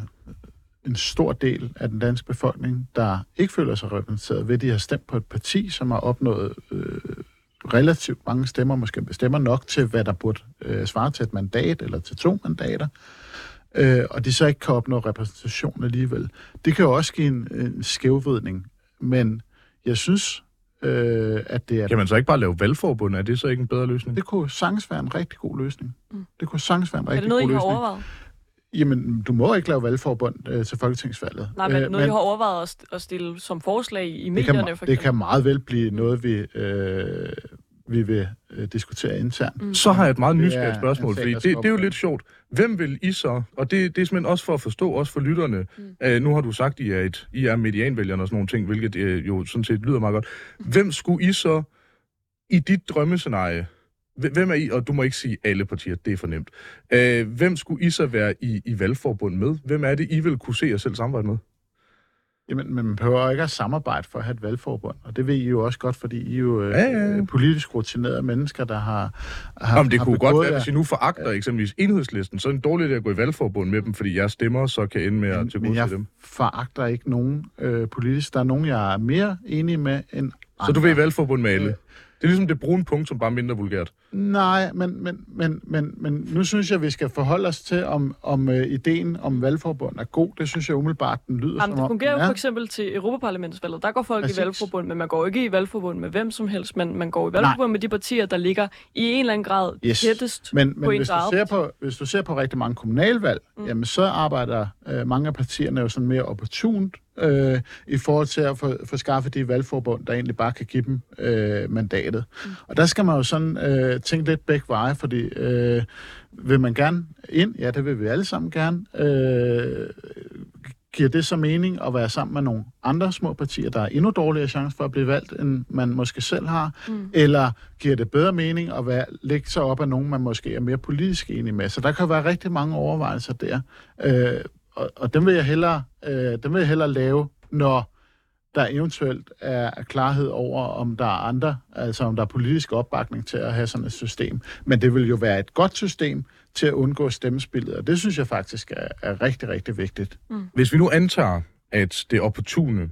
en stor del af den danske befolkning, der ikke føler sig repræsenteret ved, at de har stemt på et parti, som har opnået øh, relativt mange stemmer, måske stemmer nok til, hvad der burde øh, svare til et mandat eller til to mandater, øh, og de så ikke kan opnå repræsentation alligevel. Det kan jo også give en, en skævvidning, men jeg synes, øh, at det er... Kan man så ikke bare lave valgforbund? Er det så ikke en bedre løsning? Det kunne sagtens være en rigtig god løsning. Mm. Det kunne sagtens være en rigtig god løsning. Er det noget, I har overvejet? Jamen, du må ikke lave valgforbund øh, til folketingsvalget. Nej, men øh, noget, men, jeg har overvejet at, at stille som forslag i medierne, det kan, for Det kan meget vel blive noget, vi, øh, vi vil øh, diskutere internt. Mm. Så har jeg et meget nysgerrigt spørgsmål, fordi det, det er jo lidt sjovt. Hvem vil I så, og det, det er simpelthen også for at forstå, også for lytterne, mm. øh, nu har du sagt, I er, et, I er medianvælgerne og sådan nogle ting, hvilket øh, jo sådan set lyder meget godt. Hvem skulle I så i dit drømmescenarie Hvem er I, og du må ikke sige alle partier, det er for nemt. Øh, hvem skulle I så være i, i valgforbund med? Hvem er det, I vil kunne se jer selv samarbejde med? Jamen, men man behøver ikke at samarbejde for at have et valgforbund, og det ved I jo også godt, fordi I er jo ja, ja, ja. politisk rutinerede mennesker, der har, har Jamen, det har kunne godt være, hvis I nu foragter ja. eksempelvis enhedslisten, så er det en dårlig idé at gå i valgforbund med dem, fordi jeg stemmer, så kan ende med at Men jeg dem. foragter ikke nogen øh, politisk. Der er nogen, jeg er mere enig med end andre. Så du vil i valgforbund med alle? Øh, det er ligesom det brune punkt, som bare er mindre vulgært. Nej, men, men, men, men, men nu synes jeg, at vi skal forholde os til, om, om uh, ideen om valgforbund er god. Det synes jeg umiddelbart, den lyder Jamen, som det fungerer jo for eksempel til Europaparlamentsvalget. Der går folk Præcis. i valgforbund, men man går ikke i valgforbund med hvem som helst. Men man går i valgforbund Nej. med de partier, der ligger i en eller anden grad yes. tættest men, men på hvis du ser på, hvis du ser på rigtig mange kommunalvalg, mm. jamen så arbejder uh, mange af partierne jo sådan mere opportunt øh, i forhold til at få, få skaffet de valgforbund, der egentlig bare kan give dem øh, mandatet. Mm. Og der skal man jo sådan øh, tænke lidt begge veje, fordi øh, vil man gerne ind? Ja, det vil vi alle sammen gerne. Øh, giver det så mening at være sammen med nogle andre små partier, der er endnu dårligere chance for at blive valgt, end man måske selv har? Mm. Eller giver det bedre mening at være, lægge sig op af nogen, man måske er mere politisk enig med? Så der kan være rigtig mange overvejelser der. Øh, og, og dem vil jeg hellere, øh, dem vil jeg hellere lave, når der eventuelt er klarhed over, om der er andre, altså om der er politisk opbakning til at have sådan et system. Men det vil jo være et godt system til at undgå stemmespillet, og det synes jeg faktisk er, er rigtig, rigtig vigtigt. Mm. Hvis vi nu antager, at det opportune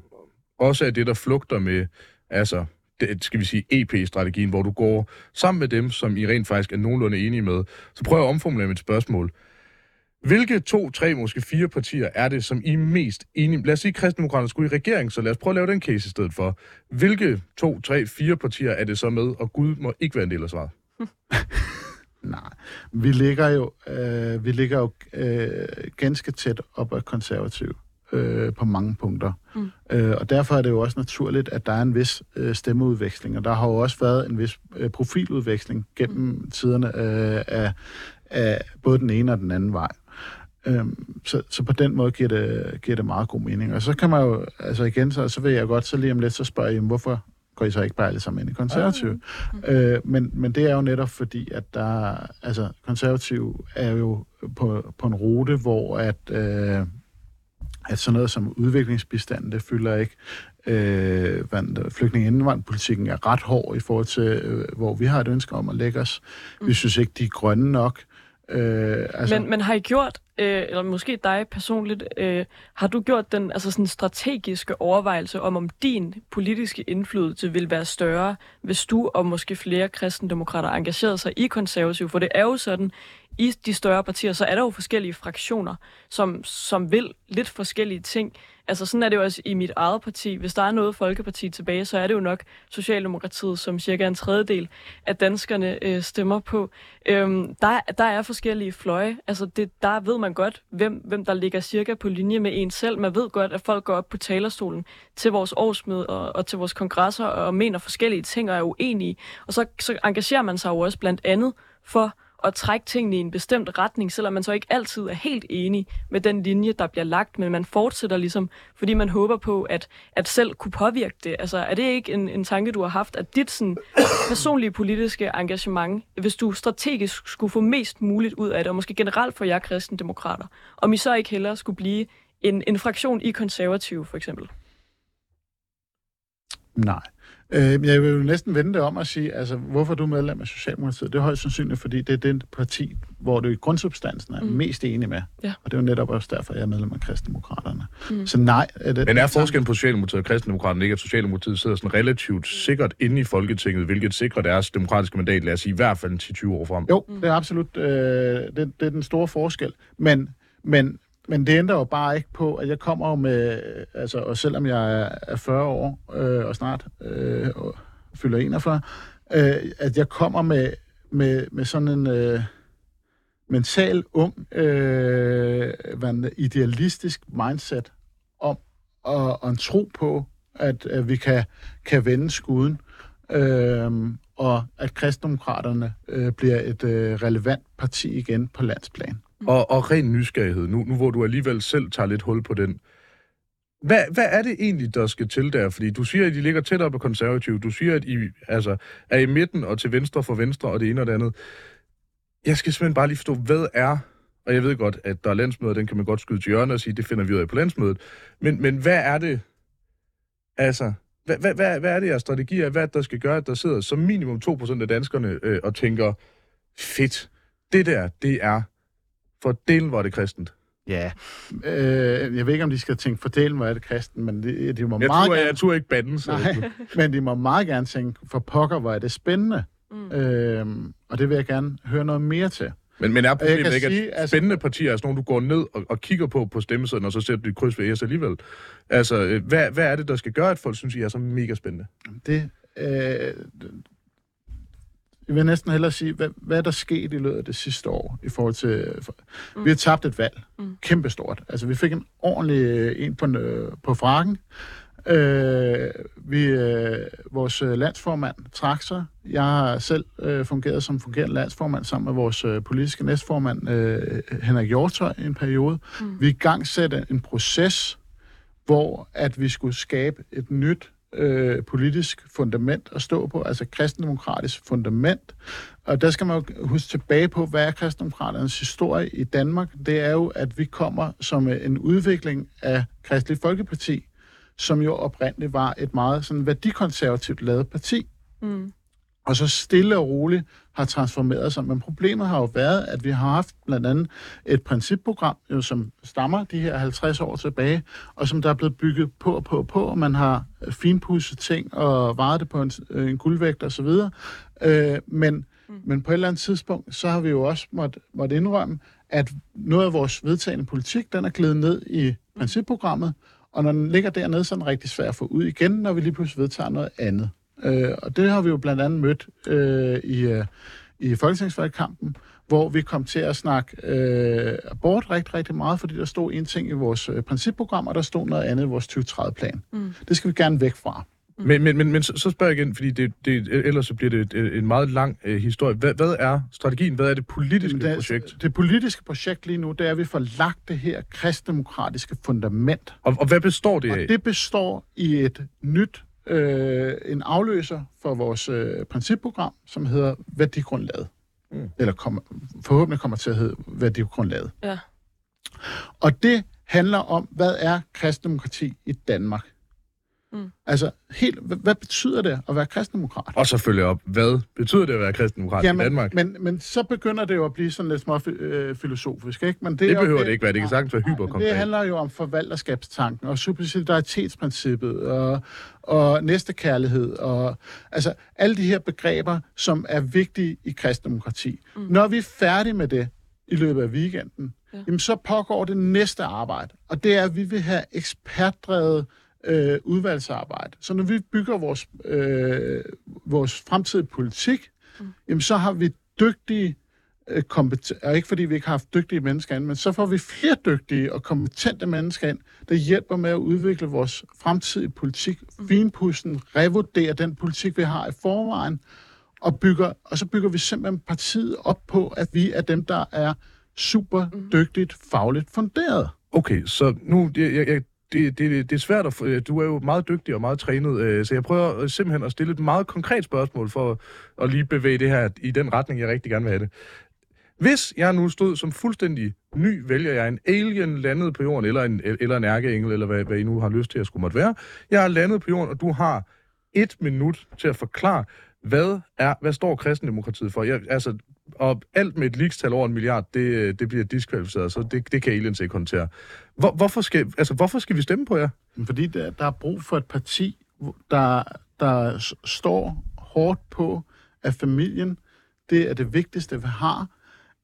også er det, der flugter med, altså, det, skal vi sige, EP-strategien, hvor du går sammen med dem, som I rent faktisk er nogenlunde enige med, så prøv at omformulere mit spørgsmål. Hvilke to, tre, måske fire partier er det, som I er mest enige Lad os sige, at Kristendemokraterne skulle i regering, så lad os prøve at lave den case i stedet for. Hvilke to, tre, fire partier er det så med, og Gud må ikke være en del af svaret? Nej, vi ligger jo, øh, vi ligger jo øh, ganske tæt op ad konservativ øh, på mange punkter. Mm. Øh, og derfor er det jo også naturligt, at der er en vis øh, stemmeudveksling, og der har jo også været en vis øh, profiludveksling gennem mm. tiderne øh, af, af både den ene og den anden vej. Øhm, så, så på den måde giver det, giver det meget god mening. Og så kan man jo, altså igen, så, så vil jeg godt så lige om lidt så spørge, jamen, hvorfor går I så ikke bare alle sammen ind i konservativ? Mm. Øh, men, men det er jo netop fordi, at der, altså konservativ er jo på, på en rute, hvor at, øh, at sådan noget som udviklingsbistand, det fylder ikke. Øh, flygtning- og indvandrerpolitikken er ret hård i forhold til, øh, hvor vi har et ønske om at lægge os. Mm. Vi synes ikke, de er grønne nok. Øh, altså... men, men har I gjort, øh, eller måske dig personligt, øh, har du gjort den altså sådan strategiske overvejelse om, om din politiske indflydelse vil være større, hvis du og måske flere kristendemokrater engagerede sig i konservativ? For det er jo sådan, i de større partier, så er der jo forskellige fraktioner, som, som vil lidt forskellige ting. Altså sådan er det jo også i mit eget parti. Hvis der er noget Folkeparti tilbage, så er det jo nok Socialdemokratiet, som cirka en tredjedel af danskerne øh, stemmer på. Øhm, der, der er forskellige fløje. Altså det, der ved man godt, hvem, hvem der ligger cirka på linje med en selv. Man ved godt, at folk går op på talerstolen til vores årsmøde og, og til vores kongresser og mener forskellige ting og er uenige. Og så, så engagerer man sig jo også blandt andet for at trække tingene i en bestemt retning, selvom man så ikke altid er helt enig med den linje, der bliver lagt, men man fortsætter ligesom, fordi man håber på, at, at selv kunne påvirke det. Altså, er det ikke en, en tanke, du har haft, at dit sådan, personlige politiske engagement, hvis du strategisk skulle få mest muligt ud af det, og måske generelt for jer kristendemokrater, om I så ikke hellere skulle blive en, en fraktion i konservative, for eksempel? Nej. Øh, jeg vil jo næsten vende det om at sige, altså, hvorfor er du medlem af Socialdemokratiet? Det er højst sandsynligt, fordi det er den parti, hvor du i grundsubstansen er mm. mest enig med. Ja. Og det er jo netop også derfor, jeg er medlem af Kristendemokraterne. Mm. Så nej. Er det, Men er forskellen på Socialdemokratiet og Kristendemokraterne ikke, at Socialdemokratiet sidder sådan relativt sikkert inde i Folketinget, hvilket sikrer deres demokratiske mandat, lad os sige, i hvert fald 10-20 år frem? Jo, det er absolut øh, det, det er den store forskel. Men, men, men det ændrer jo bare ikke på, at jeg kommer med, altså, og selvom jeg er 40 år øh, og snart øh, og fylder 41, øh, at jeg kommer med, med, med sådan en øh, mental, ung, øh, hvad, idealistisk mindset om og, og en tro på, at, at vi kan, kan vende skuden, øh, og at kristendemokraterne øh, bliver et øh, relevant parti igen på landsplan. Mm. Og, og ren nysgerrighed, nu, nu hvor du alligevel selv tager lidt hul på den. Hvad, hvad er det egentlig, der skal til der? Fordi du siger, at de ligger tæt op af konservativ. Du siger, at I altså, er i midten og til venstre for venstre og det ene og det andet. Jeg skal simpelthen bare lige forstå, hvad er... Og jeg ved godt, at der er landsmøder, den kan man godt skyde til hjørne og sige, det finder vi ud af på landsmødet. Men, men hvad er det... Altså, hvad, hvad, hvad, hvad er det, jeres strategi er? Hvad er det, der skal gøre, at der sidder som minimum 2% af danskerne øh, og tænker, fedt, det der, det er for delen var det kristent. Ja, øh, jeg ved ikke, om de skal tænke, for delen var det kristent, men de, de må jeg meget tror, gerne... Jeg tror ikke banden, så... Nej, men de må meget gerne tænke, for pokker, hvor er det spændende. Mm. Øh, og det vil jeg gerne høre noget mere til. Men, men er problemet ikke, sige, at altså, spændende partier er sådan nogle, du går ned og, og kigger på på stemmesedlen, og så sætter du et kryds ved ES alligevel? Altså, øh, hvad, hvad er det, der skal gøre, at folk synes, I er så mega spændende? Det, øh, jeg vil næsten hellere sige, hvad, hvad er der sket i løbet af det sidste år i forhold til... For, mm. Vi har tabt et valg. Mm. Kæmpestort. Altså, vi fik en ordentlig øh, en på, øh, på frakken. Øh, vi, øh, vores øh, landsformand trak sig. Jeg har selv øh, fungeret som fungerende landsformand sammen med vores øh, politiske næstformand øh, Henrik Hjortøj i en periode. Mm. Vi gang sætte en proces, hvor at vi skulle skabe et nyt øh, politisk fundament at stå på, altså kristendemokratisk fundament. Og der skal man jo huske tilbage på, hvad er kristendemokraternes historie i Danmark? Det er jo, at vi kommer som en udvikling af Kristelig Folkeparti, som jo oprindeligt var et meget sådan værdikonservativt lavet parti. Mm og så stille og roligt har transformeret sig. Men problemet har jo været, at vi har haft blandt andet et principprogram, jo, som stammer de her 50 år tilbage, og som der er blevet bygget på og på og på, og man har finpudset ting og varet det på en, en guldvægt osv. Øh, men, mm. men på et eller andet tidspunkt, så har vi jo også måtte, måtte indrømme, at noget af vores vedtagende politik, den er glædet ned i principprogrammet, og når den ligger dernede, så er den rigtig svær at få ud igen, når vi lige pludselig vedtager noget andet. Øh, og det har vi jo blandt andet mødt øh, i, øh, i folketingsvalgkampen, hvor vi kom til at snakke øh, abort rigtig, rigtig meget, fordi der stod en ting i vores øh, principprogram, og der stod noget andet i vores 2030-plan. Mm. Det skal vi gerne væk fra. Mm. Men, men, men, men så, så spørger jeg igen, fordi det, det, ellers så bliver det et, en meget lang øh, historie. Hvad, hvad er strategien? Hvad er det politiske det, projekt? Det politiske projekt lige nu, det er, at vi får lagt det her kristdemokratiske fundament. Og, og hvad består det og af? det består i et nyt, øh, en afløser for vores øh, principprogram, som hedder værdigrundlaget. Mm. Eller kommer, forhåbentlig kommer til at hedde værdigrundlaget. Ja. Og det handler om, hvad er kristdemokrati i Danmark? Mm. Altså, helt, hvad, hvad betyder det at være kristendemokrat? Og så følge op, hvad betyder det at være kristendemokrat Jamen, i Danmark? Men, men så begynder det jo at blive sådan lidt små øh, filosofisk, ikke? Men det, det er jo- behøver det ikke være. Det kan sagtens være hyperkonkret. Det handler jo om forvalterskabstanken og subsidiaritetsprincippet og, og næstekærlighed og altså alle de her begreber, som er vigtige i kristendemokrati. Mm. Når vi er færdige med det i løbet af weekenden, ja. jamen så pågår det næste arbejde, og det er, at vi vil have ekspertdrevet øh, udvalgsarbejde. Så når vi bygger vores, øh, vores fremtidige politik, mm. jamen så har vi dygtige øh, kompetente, og ikke fordi vi ikke har haft dygtige mennesker ind, men så får vi flere dygtige og kompetente mennesker ind, der hjælper med at udvikle vores fremtidige politik, finpudsen, revurdere den politik, vi har i forvejen, og, bygger, og så bygger vi simpelthen partiet op på, at vi er dem, der er super dygtigt, fagligt funderet. Okay, så nu... Jeg, jeg, det, det, det er svært at... få- øh, Du er jo meget dygtig og meget trænet, øh, så jeg prøver simpelthen at stille et meget konkret spørgsmål for at lige bevæge det her i den retning, jeg rigtig gerne vil have det. Hvis jeg nu stod som fuldstændig ny vælger, jeg en alien landet på jorden, eller en, eller en ærkeengel, eller hvad, hvad I nu har lyst til at skulle måtte være. Jeg er landet på jorden, og du har et minut til at forklare, hvad, er, hvad står kristendemokratiet for? Jeg, altså, og alt med et ligestal over en milliard, det, øh, det bliver diskvalificeret, så det, det kan aliens ikke håndtere. Hvor, hvorfor, skal, altså, hvorfor skal vi stemme på jer? Fordi der, der er brug for et parti, der, der står hårdt på, at familien, det er det vigtigste, vi har,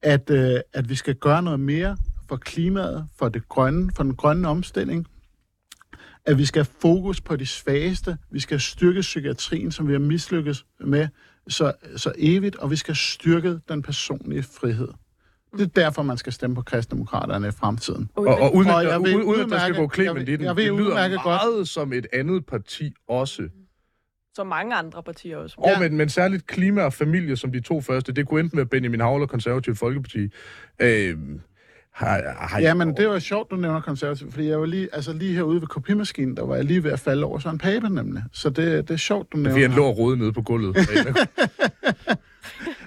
at, øh, at vi skal gøre noget mere for klimaet, for det grønne, for den grønne omstilling, at vi skal have fokus på de svageste, vi skal styrke psykiatrien, som vi har mislykkes med så, så evigt, og vi skal styrke den personlige frihed. Det er derfor, man skal stemme på kristdemokraterne i fremtiden. Og, og uden, Og at, jeg vil uden, uden at der skal gå Clement jeg i vil- den, jeg vil det lyder godt- meget som et andet parti også. Som mange andre partier også. Og men, men særligt klima og familie som de to første, det kunne enten være Benjamin Havler, Konservativ Folkeparti. Øh, har, har Ja, men det var sjovt, du nævner konservativ, fordi jeg var lige, altså lige herude ved kopimaskinen, der var jeg lige ved at falde over sådan en pape nemlig. Så det, det er sjovt, du Fordi han nævner. lå og nede på gulvet.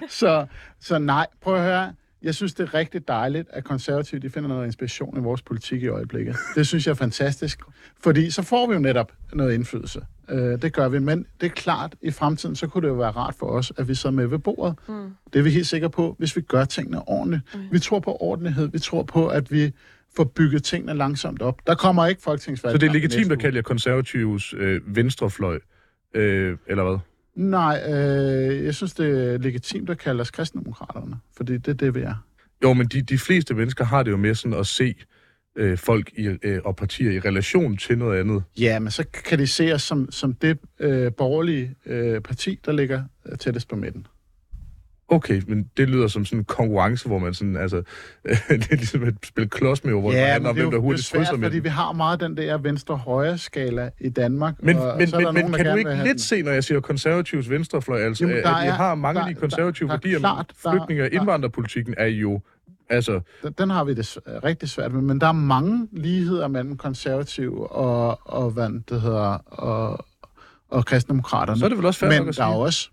Så, så nej, prøv at høre. Jeg synes, det er rigtig dejligt, at konservative de finder noget inspiration i vores politik i øjeblikket. Det synes jeg er fantastisk. Fordi så får vi jo netop noget indflydelse. Øh, det gør vi. Men det er klart, i fremtiden, så kunne det jo være rart for os, at vi så med ved bordet. Mm. Det er vi helt sikre på, hvis vi gør tingene ordentligt. Mm. Vi tror på ordentlighed. Vi tror på, at vi får bygget tingene langsomt op. Der kommer ikke folketingsvalg. så det er legitimt at kalde jer konservativs øh, venstrefløj, øh, eller hvad? Nej, øh, jeg synes, det er legitimt at kalde os kristendemokraterne, fordi det er det, vi er. Jo, men de, de fleste mennesker har det jo med sådan at se øh, folk i, øh, og partier i relation til noget andet. Ja, men så kan de se os som, som det øh, borgerlige øh, parti, der ligger øh, tættest på midten. Okay, men det lyder som sådan en konkurrence, hvor man sådan, altså, det er ligesom et spil klods med, hvor det handler om, hvem der jo er hurtigt svært, krydser med fordi vi har meget den der venstre-højre skala i Danmark. Men, og men, der men, nogen, men kan du ikke lidt den. se, når jeg siger konservativs venstrefløj, altså, Jamen, at der vi har mange af de konservative der- der er værdier, klart, men flygtninge og indvandrerpolitikken er jo, altså, Den, den har vi det rigtig svært med, men der er mange ligheder mellem konservative og, og hvad det hedder, og, og kristendemokraterne. så er det vel også nok men at der er jo også,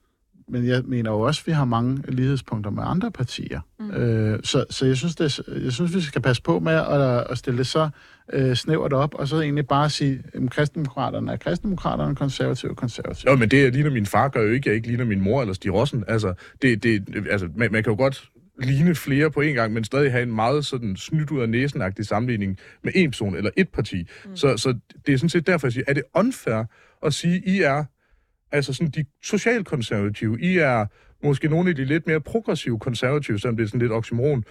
men jeg mener jo også, at vi har mange lighedspunkter med andre partier. Mm. Øh, så, så jeg synes, det, jeg synes, vi skal passe på med at, at stille det så øh, snævert op, og så egentlig bare sige, at kristendemokraterne er kristendemokraterne, konservative er konservative. Jo, men det, jeg ligner min far, gør jo ikke, jeg ikke ligner min mor eller Stig Rossen. Altså, det, det, altså man, man kan jo godt ligne flere på en gang, men stadig have en meget sådan snydt ud af næsen sammenligning med en person eller et parti. Mm. Så, så det er sådan set derfor, jeg siger, er det unfair at sige, I er altså sådan de socialkonservative, I er måske nogle af de lidt mere progressive konservative, selvom det er sådan lidt oxymoron.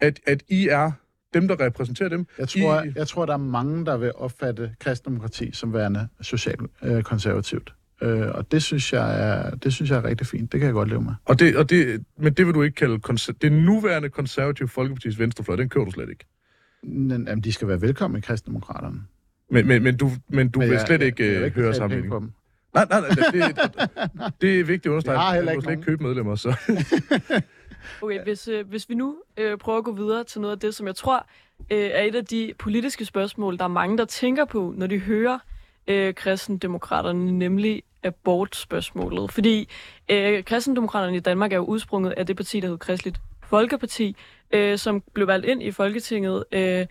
at, at I er dem, der repræsenterer dem. Jeg tror, I, jeg tror, der er mange, der vil opfatte kristendemokrati som værende socialt-konservativt. Øh, og det synes, jeg er, det synes jeg er rigtig fint. Det kan jeg godt leve med. og det, og det, men det vil du ikke kalde konser- det nuværende konservative Folkepartis venstrefløj, den kører du slet ikke. Men, jamen, de skal være velkomne i kristendemokraterne. Men, men, men, du, men du Men vil jeg- slet jeg- ikke jeg vil øh, ikke høre betale Nej, nej, nej, det, det, det er vigtigt at understrege. Jeg har heller Du ikke ikke købe medlemmer, så... Okay, hvis, øh, hvis vi nu øh, prøver at gå videre til noget af det, som jeg tror øh, er et af de politiske spørgsmål, der er mange, der tænker på, når de hører øh, kristendemokraterne, nemlig abortspørgsmålet. Fordi øh, kristendemokraterne i Danmark er jo udsprunget af det parti, der hed Kristeligt Folkeparti, øh, som blev valgt ind i Folketinget øh,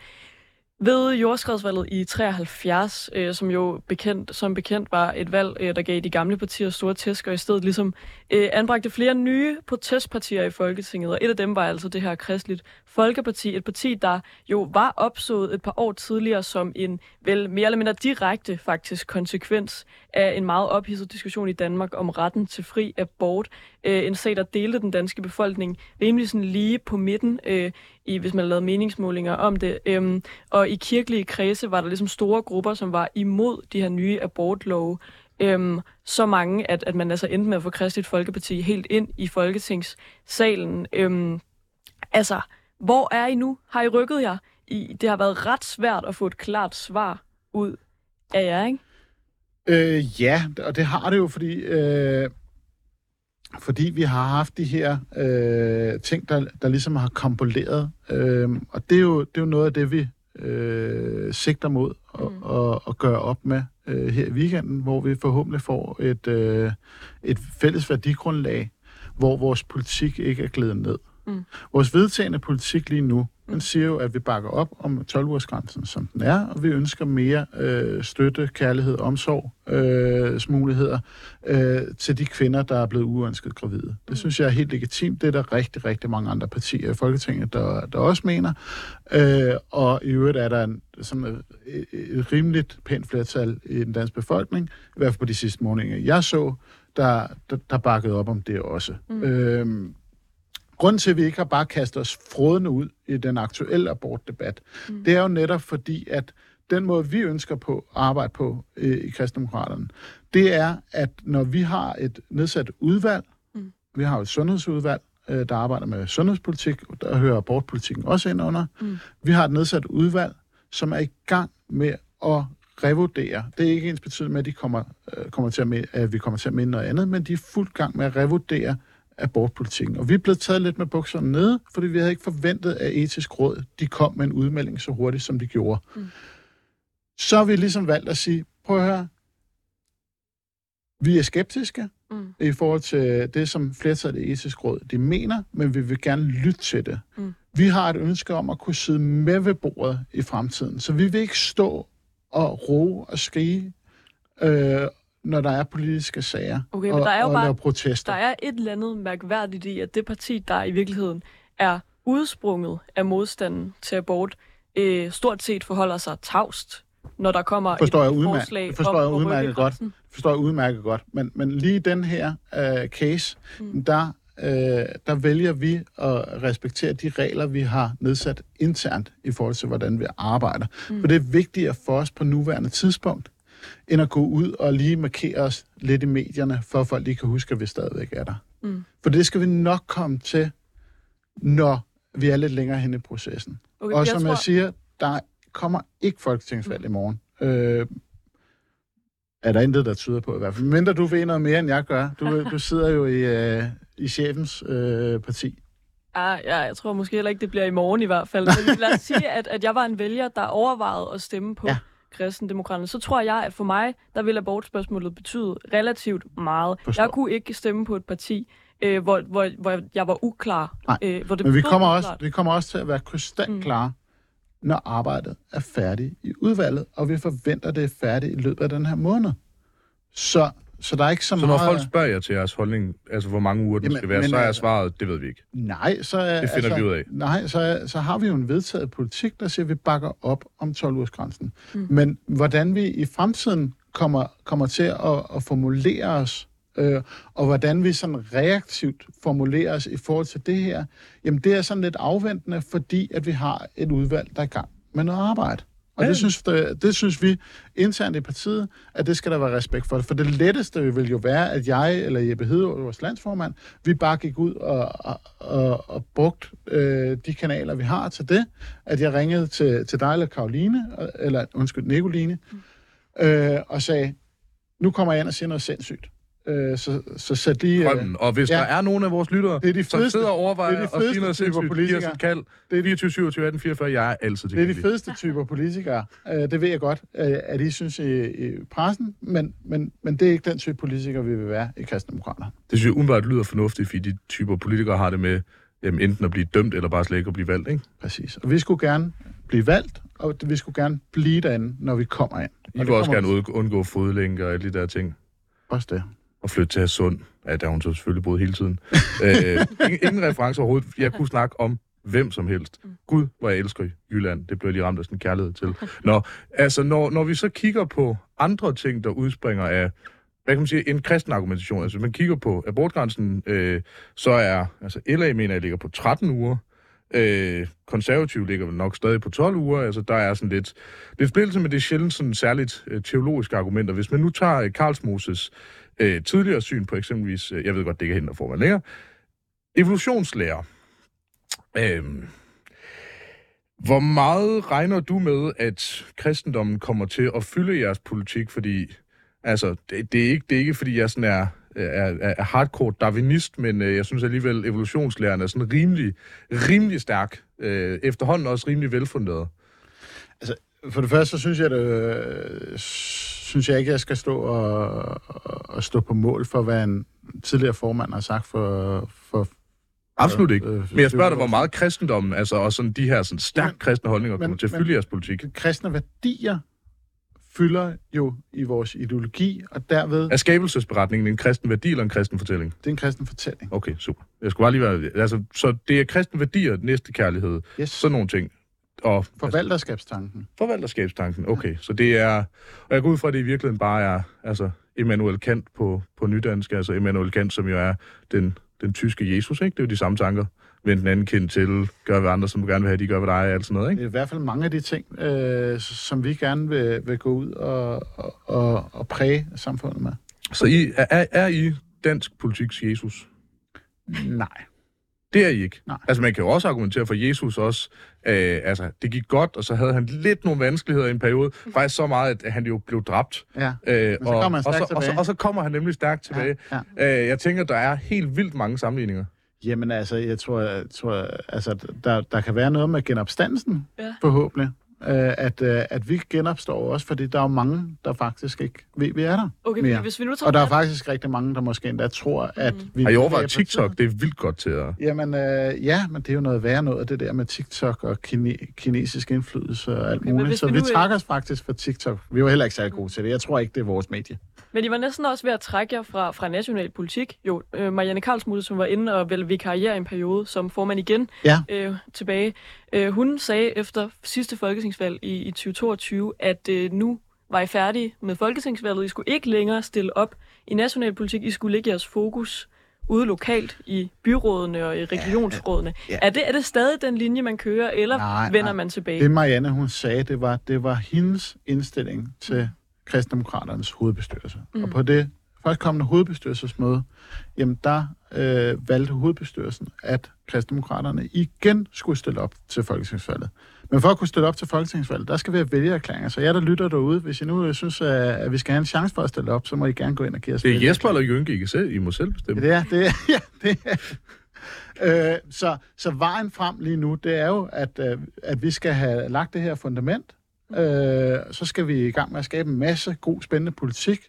ved jordskredsvalget i 73, øh, som jo bekendt, som bekendt var et valg, øh, der gav de gamle partier store tæsk, og i stedet ligesom øh, anbragte flere nye protestpartier i Folketinget, og et af dem var altså det her Kristeligt Folkeparti, et parti, der jo var opsået et par år tidligere som en vel mere eller mindre direkte faktisk konsekvens af en meget ophidset diskussion i Danmark om retten til fri abort. Øh, en sag, der delte den danske befolkning rimelig sådan lige på midten, øh, i, hvis man lavede meningsmålinger om det. Øhm, og i kirkelige kredse var der ligesom store grupper, som var imod de her nye abortlove. Øhm, så mange, at, at man altså endte med at få Kristeligt Folkeparti helt ind i Folketingssalen. Øhm, altså, hvor er I nu? Har I rykket jer? I, det har været ret svært at få et klart svar ud af jer, ikke? Øh, ja, og det har det jo, fordi, øh, fordi vi har haft de her øh, ting, der, der ligesom har kompoleret. Øh, og det er, jo, det er jo noget af det, vi øh, sigter mod at, Mm. gøre op med øh, her i weekenden, hvor vi forhåbentlig får et, øh, et fælles værdigrundlag, hvor vores politik ikke er glædet ned. Mm. Vores vedtagende politik lige nu, den siger jo, at vi bakker op om 12-ugersgrænsen, som den er, og vi ønsker mere øh, støtte, kærlighed, omsorg, øh, muligheder øh, til de kvinder, der er blevet uønsket gravide. Det synes jeg er helt legitimt. Det er der rigtig, rigtig mange andre partier i Folketinget, der, der også mener. Øh, og i øvrigt er der en, sådan et, et rimeligt pænt flertal i den danske befolkning, i hvert fald på de sidste måneder, jeg så, der, der, der bakkede op om det også. Mm. Øhm, grunden til, at vi ikke har bare kastet os frådende ud i den aktuelle abortdebat, mm. det er jo netop fordi, at den måde, vi ønsker på at arbejde på øh, i Kristendemokraterne, det er, at når vi har et nedsat udvalg, mm. vi har jo et sundhedsudvalg, øh, der arbejder med sundhedspolitik, og der hører abortpolitikken også ind under. Mm. Vi har et nedsat udvalg, som er i gang med at revurdere. Det er ikke ens betydende med, at, de kommer, øh, kommer til at, med, at vi kommer til at minde noget andet, men de er fuldt gang med at revurdere abortpolitikken. Og vi blevet taget lidt med bukserne nede, fordi vi havde ikke forventet, at etisk råd de kom med en udmelding så hurtigt, som de gjorde. Mm. Så har vi ligesom valgt at sige, prøv at høre, vi er skeptiske Mm. i forhold til det, som flertallet i etisk råd de mener, men vi vil gerne lytte til det. Mm. Vi har et ønske om at kunne sidde med ved bordet i fremtiden, så vi vil ikke stå og ro og skrige, øh, når der er politiske sager Okay, men og, der er jo og bare- protester. Der er et eller andet mærkværdigt i, at det parti, der i virkeligheden er udsprunget af modstanden til abort, øh, stort set forholder sig tavst, når der kommer Forstår jeg et udmærket- forslag det forstår om jeg udmærket godt. forstår jeg udmærket godt. Men, men lige den her øh, case, mm. der, øh, der vælger vi at respektere de regler, vi har nedsat internt i forhold til, hvordan vi arbejder. Mm. For det er vigtigere for os på nuværende tidspunkt, end at gå ud og lige markere os lidt i medierne, for at folk lige kan huske, at vi stadigvæk er der. Mm. For det skal vi nok komme til, når vi er lidt længere hen i processen. Okay, Og jeg som tror, jeg siger, der kommer ikke folketingsvalg i morgen. Øh, er der intet, der tyder på i hvert fald. Mindre du ved noget mere, end jeg gør. Du, du sidder jo i, øh, i chefens øh, parti. Ja, ja, jeg tror måske heller ikke, det bliver i morgen i hvert fald. Men lad os sige, at, at jeg var en vælger, der overvejede at stemme på Ja. Kristendemokraterne. Så tror jeg, at for mig, der vil abortspørgsmålet betyde relativt meget. Forstår. Jeg kunne ikke stemme på et parti, øh, hvor, hvor, hvor jeg var uklar. Nej, øh, hvor det Men vi kommer, også, vi kommer også til at være krystalklare, mm. når arbejdet er færdigt i udvalget, og vi forventer, det er færdigt i løbet af den her måned. Så, så der er ikke så, Så meget... når folk spørger jer til jeres holdning, altså hvor mange uger den Jamen, skal være, men, så er øh, svaret, det ved vi ikke. Nej, så, er, Det finder altså, vi ud af. Nej, så, er- så har vi jo en vedtaget politik, der siger, at vi bakker op om 12-ugersgrænsen. Mm. Men hvordan vi i fremtiden kommer, kommer til at, at formulere os Øh, og hvordan vi sådan reaktivt formulerer os i forhold til det her, jamen det er sådan lidt afventende, fordi at vi har et udvalg, der er i gang med noget arbejde. Og det synes, det, det synes vi internt i partiet, at det skal der være respekt for. For det letteste vil jo være, at jeg eller Jeppe Hedegaard, vores landsformand, vi bare gik ud og, og, og, og brugte øh, de kanaler, vi har til det. At jeg ringede til, til dig eller Karoline, eller undskyld, Nicoline, øh, og sagde, nu kommer jeg ind og siger noget sindssygt. Øh, så, så sæt lige... Drømmen. Og hvis ja. der er nogen af vores lyttere, Det er de som fedeste- sidder og overvejer det er de og sige fedeste noget sindssygt, giver os et kald. Det er de- 24, 27, 18, 44, jeg er altid Det er de fedeste typer politikere. Øh, det ved jeg godt, øh, at I synes i, i pressen, men, men, men det er ikke den type politikere, vi vil være i Kristendemokraterne. Det synes jeg umiddelbart lyder fornuftigt, fordi de typer politikere har det med jamen, enten at blive dømt, eller bare slet ikke at blive valgt, ikke? Præcis. Og vi skulle gerne blive valgt, og vi skulle gerne blive derinde, når vi kommer ind. I Og vil det også gerne ud- undgå fodlænker og alle de der ting. Også det. Og flytte til Sund. Ja, der hun så selvfølgelig boet hele tiden. øh, ingen, ingen reference overhovedet. Jeg kunne snakke om hvem som helst. Gud, hvor jeg elsker Jylland. Det blev lige ramt af sådan en kærlighed til. Nå, altså, når, når vi så kigger på andre ting, der udspringer af hvad kan man sige, en kristen argumentation. Altså, hvis man kigger på abortgrænsen, øh, så er, altså LA mener jeg ligger på 13 uger, øh, konservativ ligger nok stadig på 12 uger, altså der er sådan lidt, lidt splittelse, men det er sjældent sådan særligt øh, teologiske argumenter. Hvis man nu tager øh, Karls Moses øh, tidligere syn på eksempelvis, øh, jeg ved godt, det ikke er hende, der får mig længere, evolutionslærer. Øh, hvor meget regner du med, at kristendommen kommer til at fylde jeres politik? Fordi, altså, det, det, er, ikke, det er ikke, fordi jeg sådan er, er, er hardcore darwinist, men øh, jeg synes alligevel, evolutionslæren er sådan rimelig, rimelig stærk. Øh, efterhånden også rimelig velfunderet. Altså, for det første, så synes jeg, det, øh, synes jeg ikke, jeg skal stå og, og, og stå på mål for, hvad en tidligere formand har sagt for... for Absolut ikke. øh, Men jeg spørger dig, hvor meget kristendommen, altså og sådan de her sådan stærkt Men- kristne holdninger, men- kommer til at men- fylde jeres politik. kristne værdier fylder jo i vores ideologi, og derved, Er skabelsesberetningen en kristen værdi eller en kristen fortælling? det er en kristen fortælling. Okay, super. Jeg skulle bare lige være... Altså, så det er kristen værdier, næste kærlighed, Yes. sådan nogle ting. Og altså, Forvalterskabstanken. forvalterskabstanken, okay. Så det er... Og jeg går ud fra, at det i virkeligheden bare er altså, Immanuel Kant på, på nydansk. Altså Immanuel Kant, som jo er den, den tyske Jesus, ikke? Det er jo de samme tanker. Vend den anden kind til, gør hvad andre, som du gerne vil have, de gør hvad dig, alt sådan noget, ikke? Det er i hvert fald mange af de ting, øh, som vi gerne vil, vil gå ud og, og, og, og præge samfundet med. Så I, er, er- er I dansk politiks Jesus? Nej. Det er I ikke. Nej. Altså, man kan jo også argumentere for Jesus også. Øh, altså, det gik godt, og så havde han lidt nogle vanskeligheder i en periode. Faktisk så meget, at han jo blev dræbt. Ja. Øh, og, så, og, så, og så kommer han nemlig stærkt tilbage. Ja, ja. Øh, jeg tænker, der er helt vildt mange sammenligninger. Jamen altså, jeg tror, jeg tror altså, der, der kan være noget med genopstandelsen, Ja. forhåbentlig. Øh, at, øh, at vi genopstår også, fordi der er jo mange, der faktisk ikke ved, vi er der Okay, mere. hvis vi nu tager Og der er faktisk rigtig mange, der måske endda tror, at Mm. vi... Har I er overvejet. TikTok? Det er vildt godt til at... Jamen, øh, ja, men det er jo noget værre noget, det der med TikTok og kine- kinesisk indflydelse og alt Okay, men muligt. hvis Så vi vi nu, øh, takker os faktisk for TikTok. Vi var heller ikke særlig gode til det. Jeg tror ikke, det er vores medie. Men I var næsten også ved at trække jer fra, fra national politik. Jo, øh, Marianne Karlsmutte, som var inde og vel vikariere en periode som formand igen Ja. øh, tilbage. Øh, hun sagde efter sidste folketingsvalg i, i 2022, at øh, nu var I færdige med folketingsvalget. I skulle ikke længere stille op i national politik. I skulle lægge jeres fokus ude lokalt i byrådene og i regionsrådene. ja. Er, det, er det stadig den linje, man kører, eller Nej, vender nej. man tilbage? Det Marianne, hun sagde, det var, det var hendes indstilling til Kristdemokraternes hovedbestyrelse. Mm. Og på det førstkommende hovedbestyrelsesmøde, jamen der øh, valgte hovedbestyrelsen, at Kristdemokraterne igen skulle stille op til folketingsvalget. Men for at kunne stille op til folketingsvalget, der skal vi have vælgererklæringer. Så jeg, der lytter derude, hvis I nu øh, synes, at at vi skal have en chance for at stille op, så må I gerne gå ind og give os Det er. Jesper eller Jynke, I, kan selv, I må selv bestemme. Det er, det er, ja, det er. Øh, så, så vejen frem lige nu, det er jo, at, øh, at vi skal have lagt det her fundament. Øh, så skal vi i gang med at skabe en masse god, spændende politik.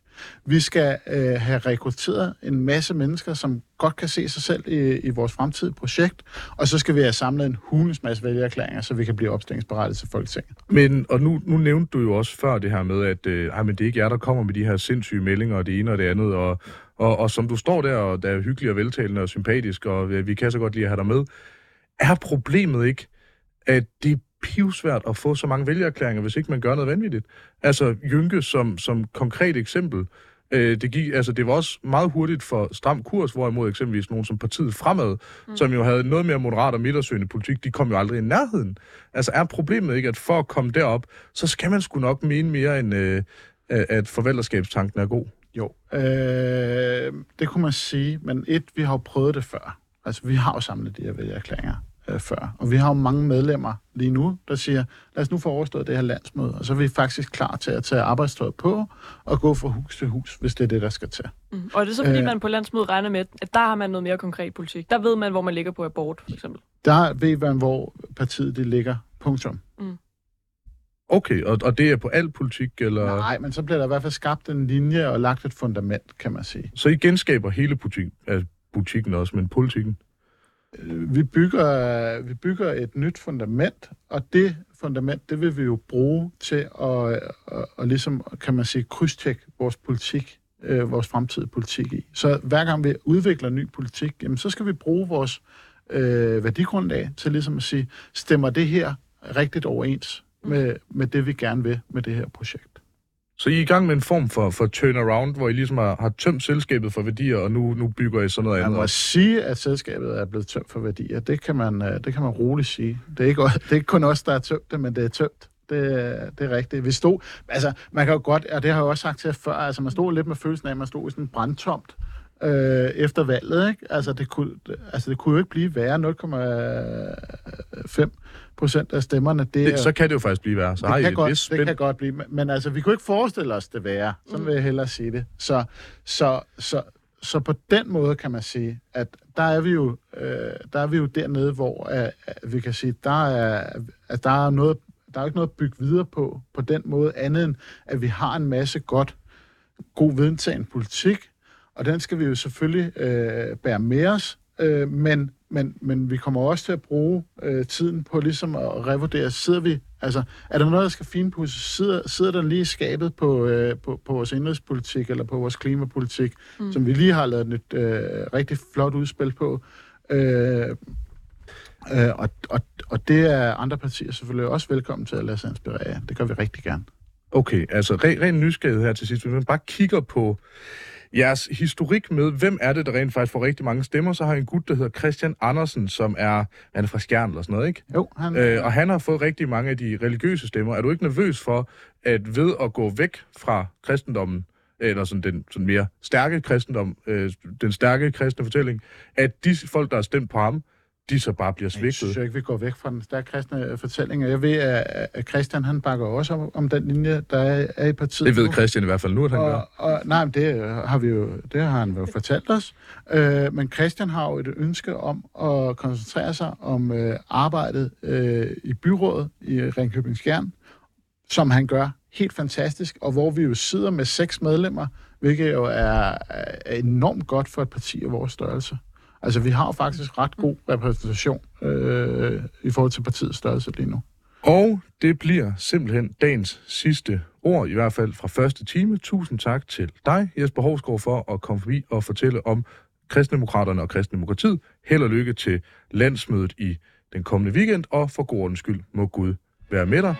Vi skal øh, have rekrutteret en masse mennesker, som godt kan se sig selv i, i vores fremtidige projekt. Og så skal vi have samlet en hulens masse vælgererklæringer, så vi kan blive opstillingsberettet til Folketinget. Men, og nu, nu nævnte du jo også før det her med, at øh, ej, men det er ikke jer, der kommer med de her sindssyge meldinger, og det ene og det andet, og, og, og som du står der, og der er hyggelig og veltalende og sympatisk, og øh, vi kan så godt lide at have dig med. Er problemet ikke, at det pivsvært at få så mange vælgererklæringer, hvis ikke man gør noget vanvittigt? Altså, Jynke som, som konkret eksempel, Øh, det, gik, altså, det var også meget hurtigt for stram kurs, hvorimod eksempelvis nogen som partiet Fremad, mm. som jo havde noget mere moderat og midtersøgende politik, de kom jo aldrig i nærheden. Altså er problemet ikke, at for at komme derop, så skal man sgu nok mene mere end, øh, at forvalterskabstanken er god? Jo, øh, det kunne man sige, men et, vi har jo prøvet det før. Altså, vi har jo samlet de her vælgererklæringer øh, før. Og vi har jo mange medlemmer lige nu, der siger, lad os nu få overstået det her landsmøde, og så er vi faktisk klar til at tage arbejdstøjet på og gå fra hus til hus, hvis det er det, der skal til. Mm. Og er det så, fordi øh, man på landsmødet regner med, at der har man noget mere konkret politik? Der ved man, hvor man ligger på abort, for eksempel? Der ved man, hvor partiet det ligger. Punktum. Mm. Okay, og, og det er på al politik, eller? Nej, men så bliver der i hvert fald skabt en linje og lagt et fundament, kan man sige. Så I genskaber hele politik, altså butikken også, men politikken? Øh, vi bygger, vi bygger et nyt fundament, og det fundament, det vil vi jo bruge til at, at, at, at ligesom, kan man sige, krydstjekke vores politik, øh, vores fremtidige politik i. Så hver gang vi udvikler ny politik, jamen, så skal vi bruge vores øh, værdigrundlag til ligesom at sige, stemmer det her rigtigt overens med, med det, vi gerne vil med det her projekt. Så I er i gang med en form for, for turnaround, hvor I ligesom har, har tømt selskabet for værdier, og nu, nu bygger I sådan noget andet? Man må sige, at selskabet er blevet tømt for værdier. Det kan man, øh, det kan man roligt sige. Det er, ikke, det er ikke kun os, der er tømt det, men det er tømt. Det, det er rigtigt. Vi stod, altså, man kan jo godt, og det har jeg også sagt til før, altså man stod lidt med følelsen af, at man stod i sådan brandtomt øh, efter valget. Ikke? Altså, det kunne, altså, det kunne jo ikke blive værre 0,5 procent af stemmerne. Det, det, så kan det jo faktisk blive værre. Så det, har kan, godt, det kan godt blive. Men, altså, vi kunne ikke forestille os det værre. Sådan mm. vil jeg hellere sige det. Så, så, så, så på den måde kan man sige, at der er vi jo, øh, der er vi jo dernede, hvor øh, vi kan sige, der er, at der er noget, der er ikke noget at bygge videre på, på den måde, andet end, at vi har en masse godt, god videntagen politik, og den skal vi jo selvfølgelig øh, bære med os, øh, men, men, men vi kommer også til at bruge øh, tiden på ligesom at revurdere, sidder vi, altså er der noget, der skal finpudse, sidder, sidder der lige skabet på, øh, på, på vores indrigspolitik eller på vores klimapolitik, mm. som vi lige har lavet et øh, rigtig flot udspil på, øh, øh, og, og, og det er andre partier selvfølgelig også velkommen til at lade sig inspirere af. Det gør vi rigtig gerne. Okay, altså ren, ren nysgerrighed her til sidst. Hvis man bare kigger på jeres historik med, hvem er det, der rent faktisk får rigtig mange stemmer, så har jeg en gut, der hedder Christian Andersen, som er, han er fra Skjern eller sådan noget, ikke? Jo. Han... Øh, og han har fået rigtig mange af de religiøse stemmer. Er du ikke nervøs for, at ved at gå væk fra kristendommen, eller sådan den sådan mere stærke kristendom, øh, den stærke kristne fortælling, at de folk, der har stemt på ham, de så bare bliver svigtet. Jeg synes ikke, vi går væk fra den stærke kristne fortælling. Jeg ved, at Christian han bakker også om, om den linje, der er, i partiet. Det ved Christian i hvert fald nu, at han og, gør. Og, nej, men det har, vi jo, det har han jo fortalt os. Øh, men Christian har jo et ønske om at koncentrere sig om øh, arbejdet øh, i byrådet i Ringkøbing Skjern, som han gør helt fantastisk, og hvor vi jo sidder med seks medlemmer, hvilket jo er, er enormt godt for et parti af vores størrelse. Altså, vi har faktisk ret god repræsentation øh, i forhold til partiets størrelse lige nu. Og det bliver simpelthen dagens sidste ord, i hvert fald fra første time. Tusind tak til dig, Jesper Hovsgaard, for at komme forbi og fortælle om kristendemokraterne og kristendemokratiet. Held og lykke til landsmødet i den kommende weekend, og for god skyld må Gud være med dig.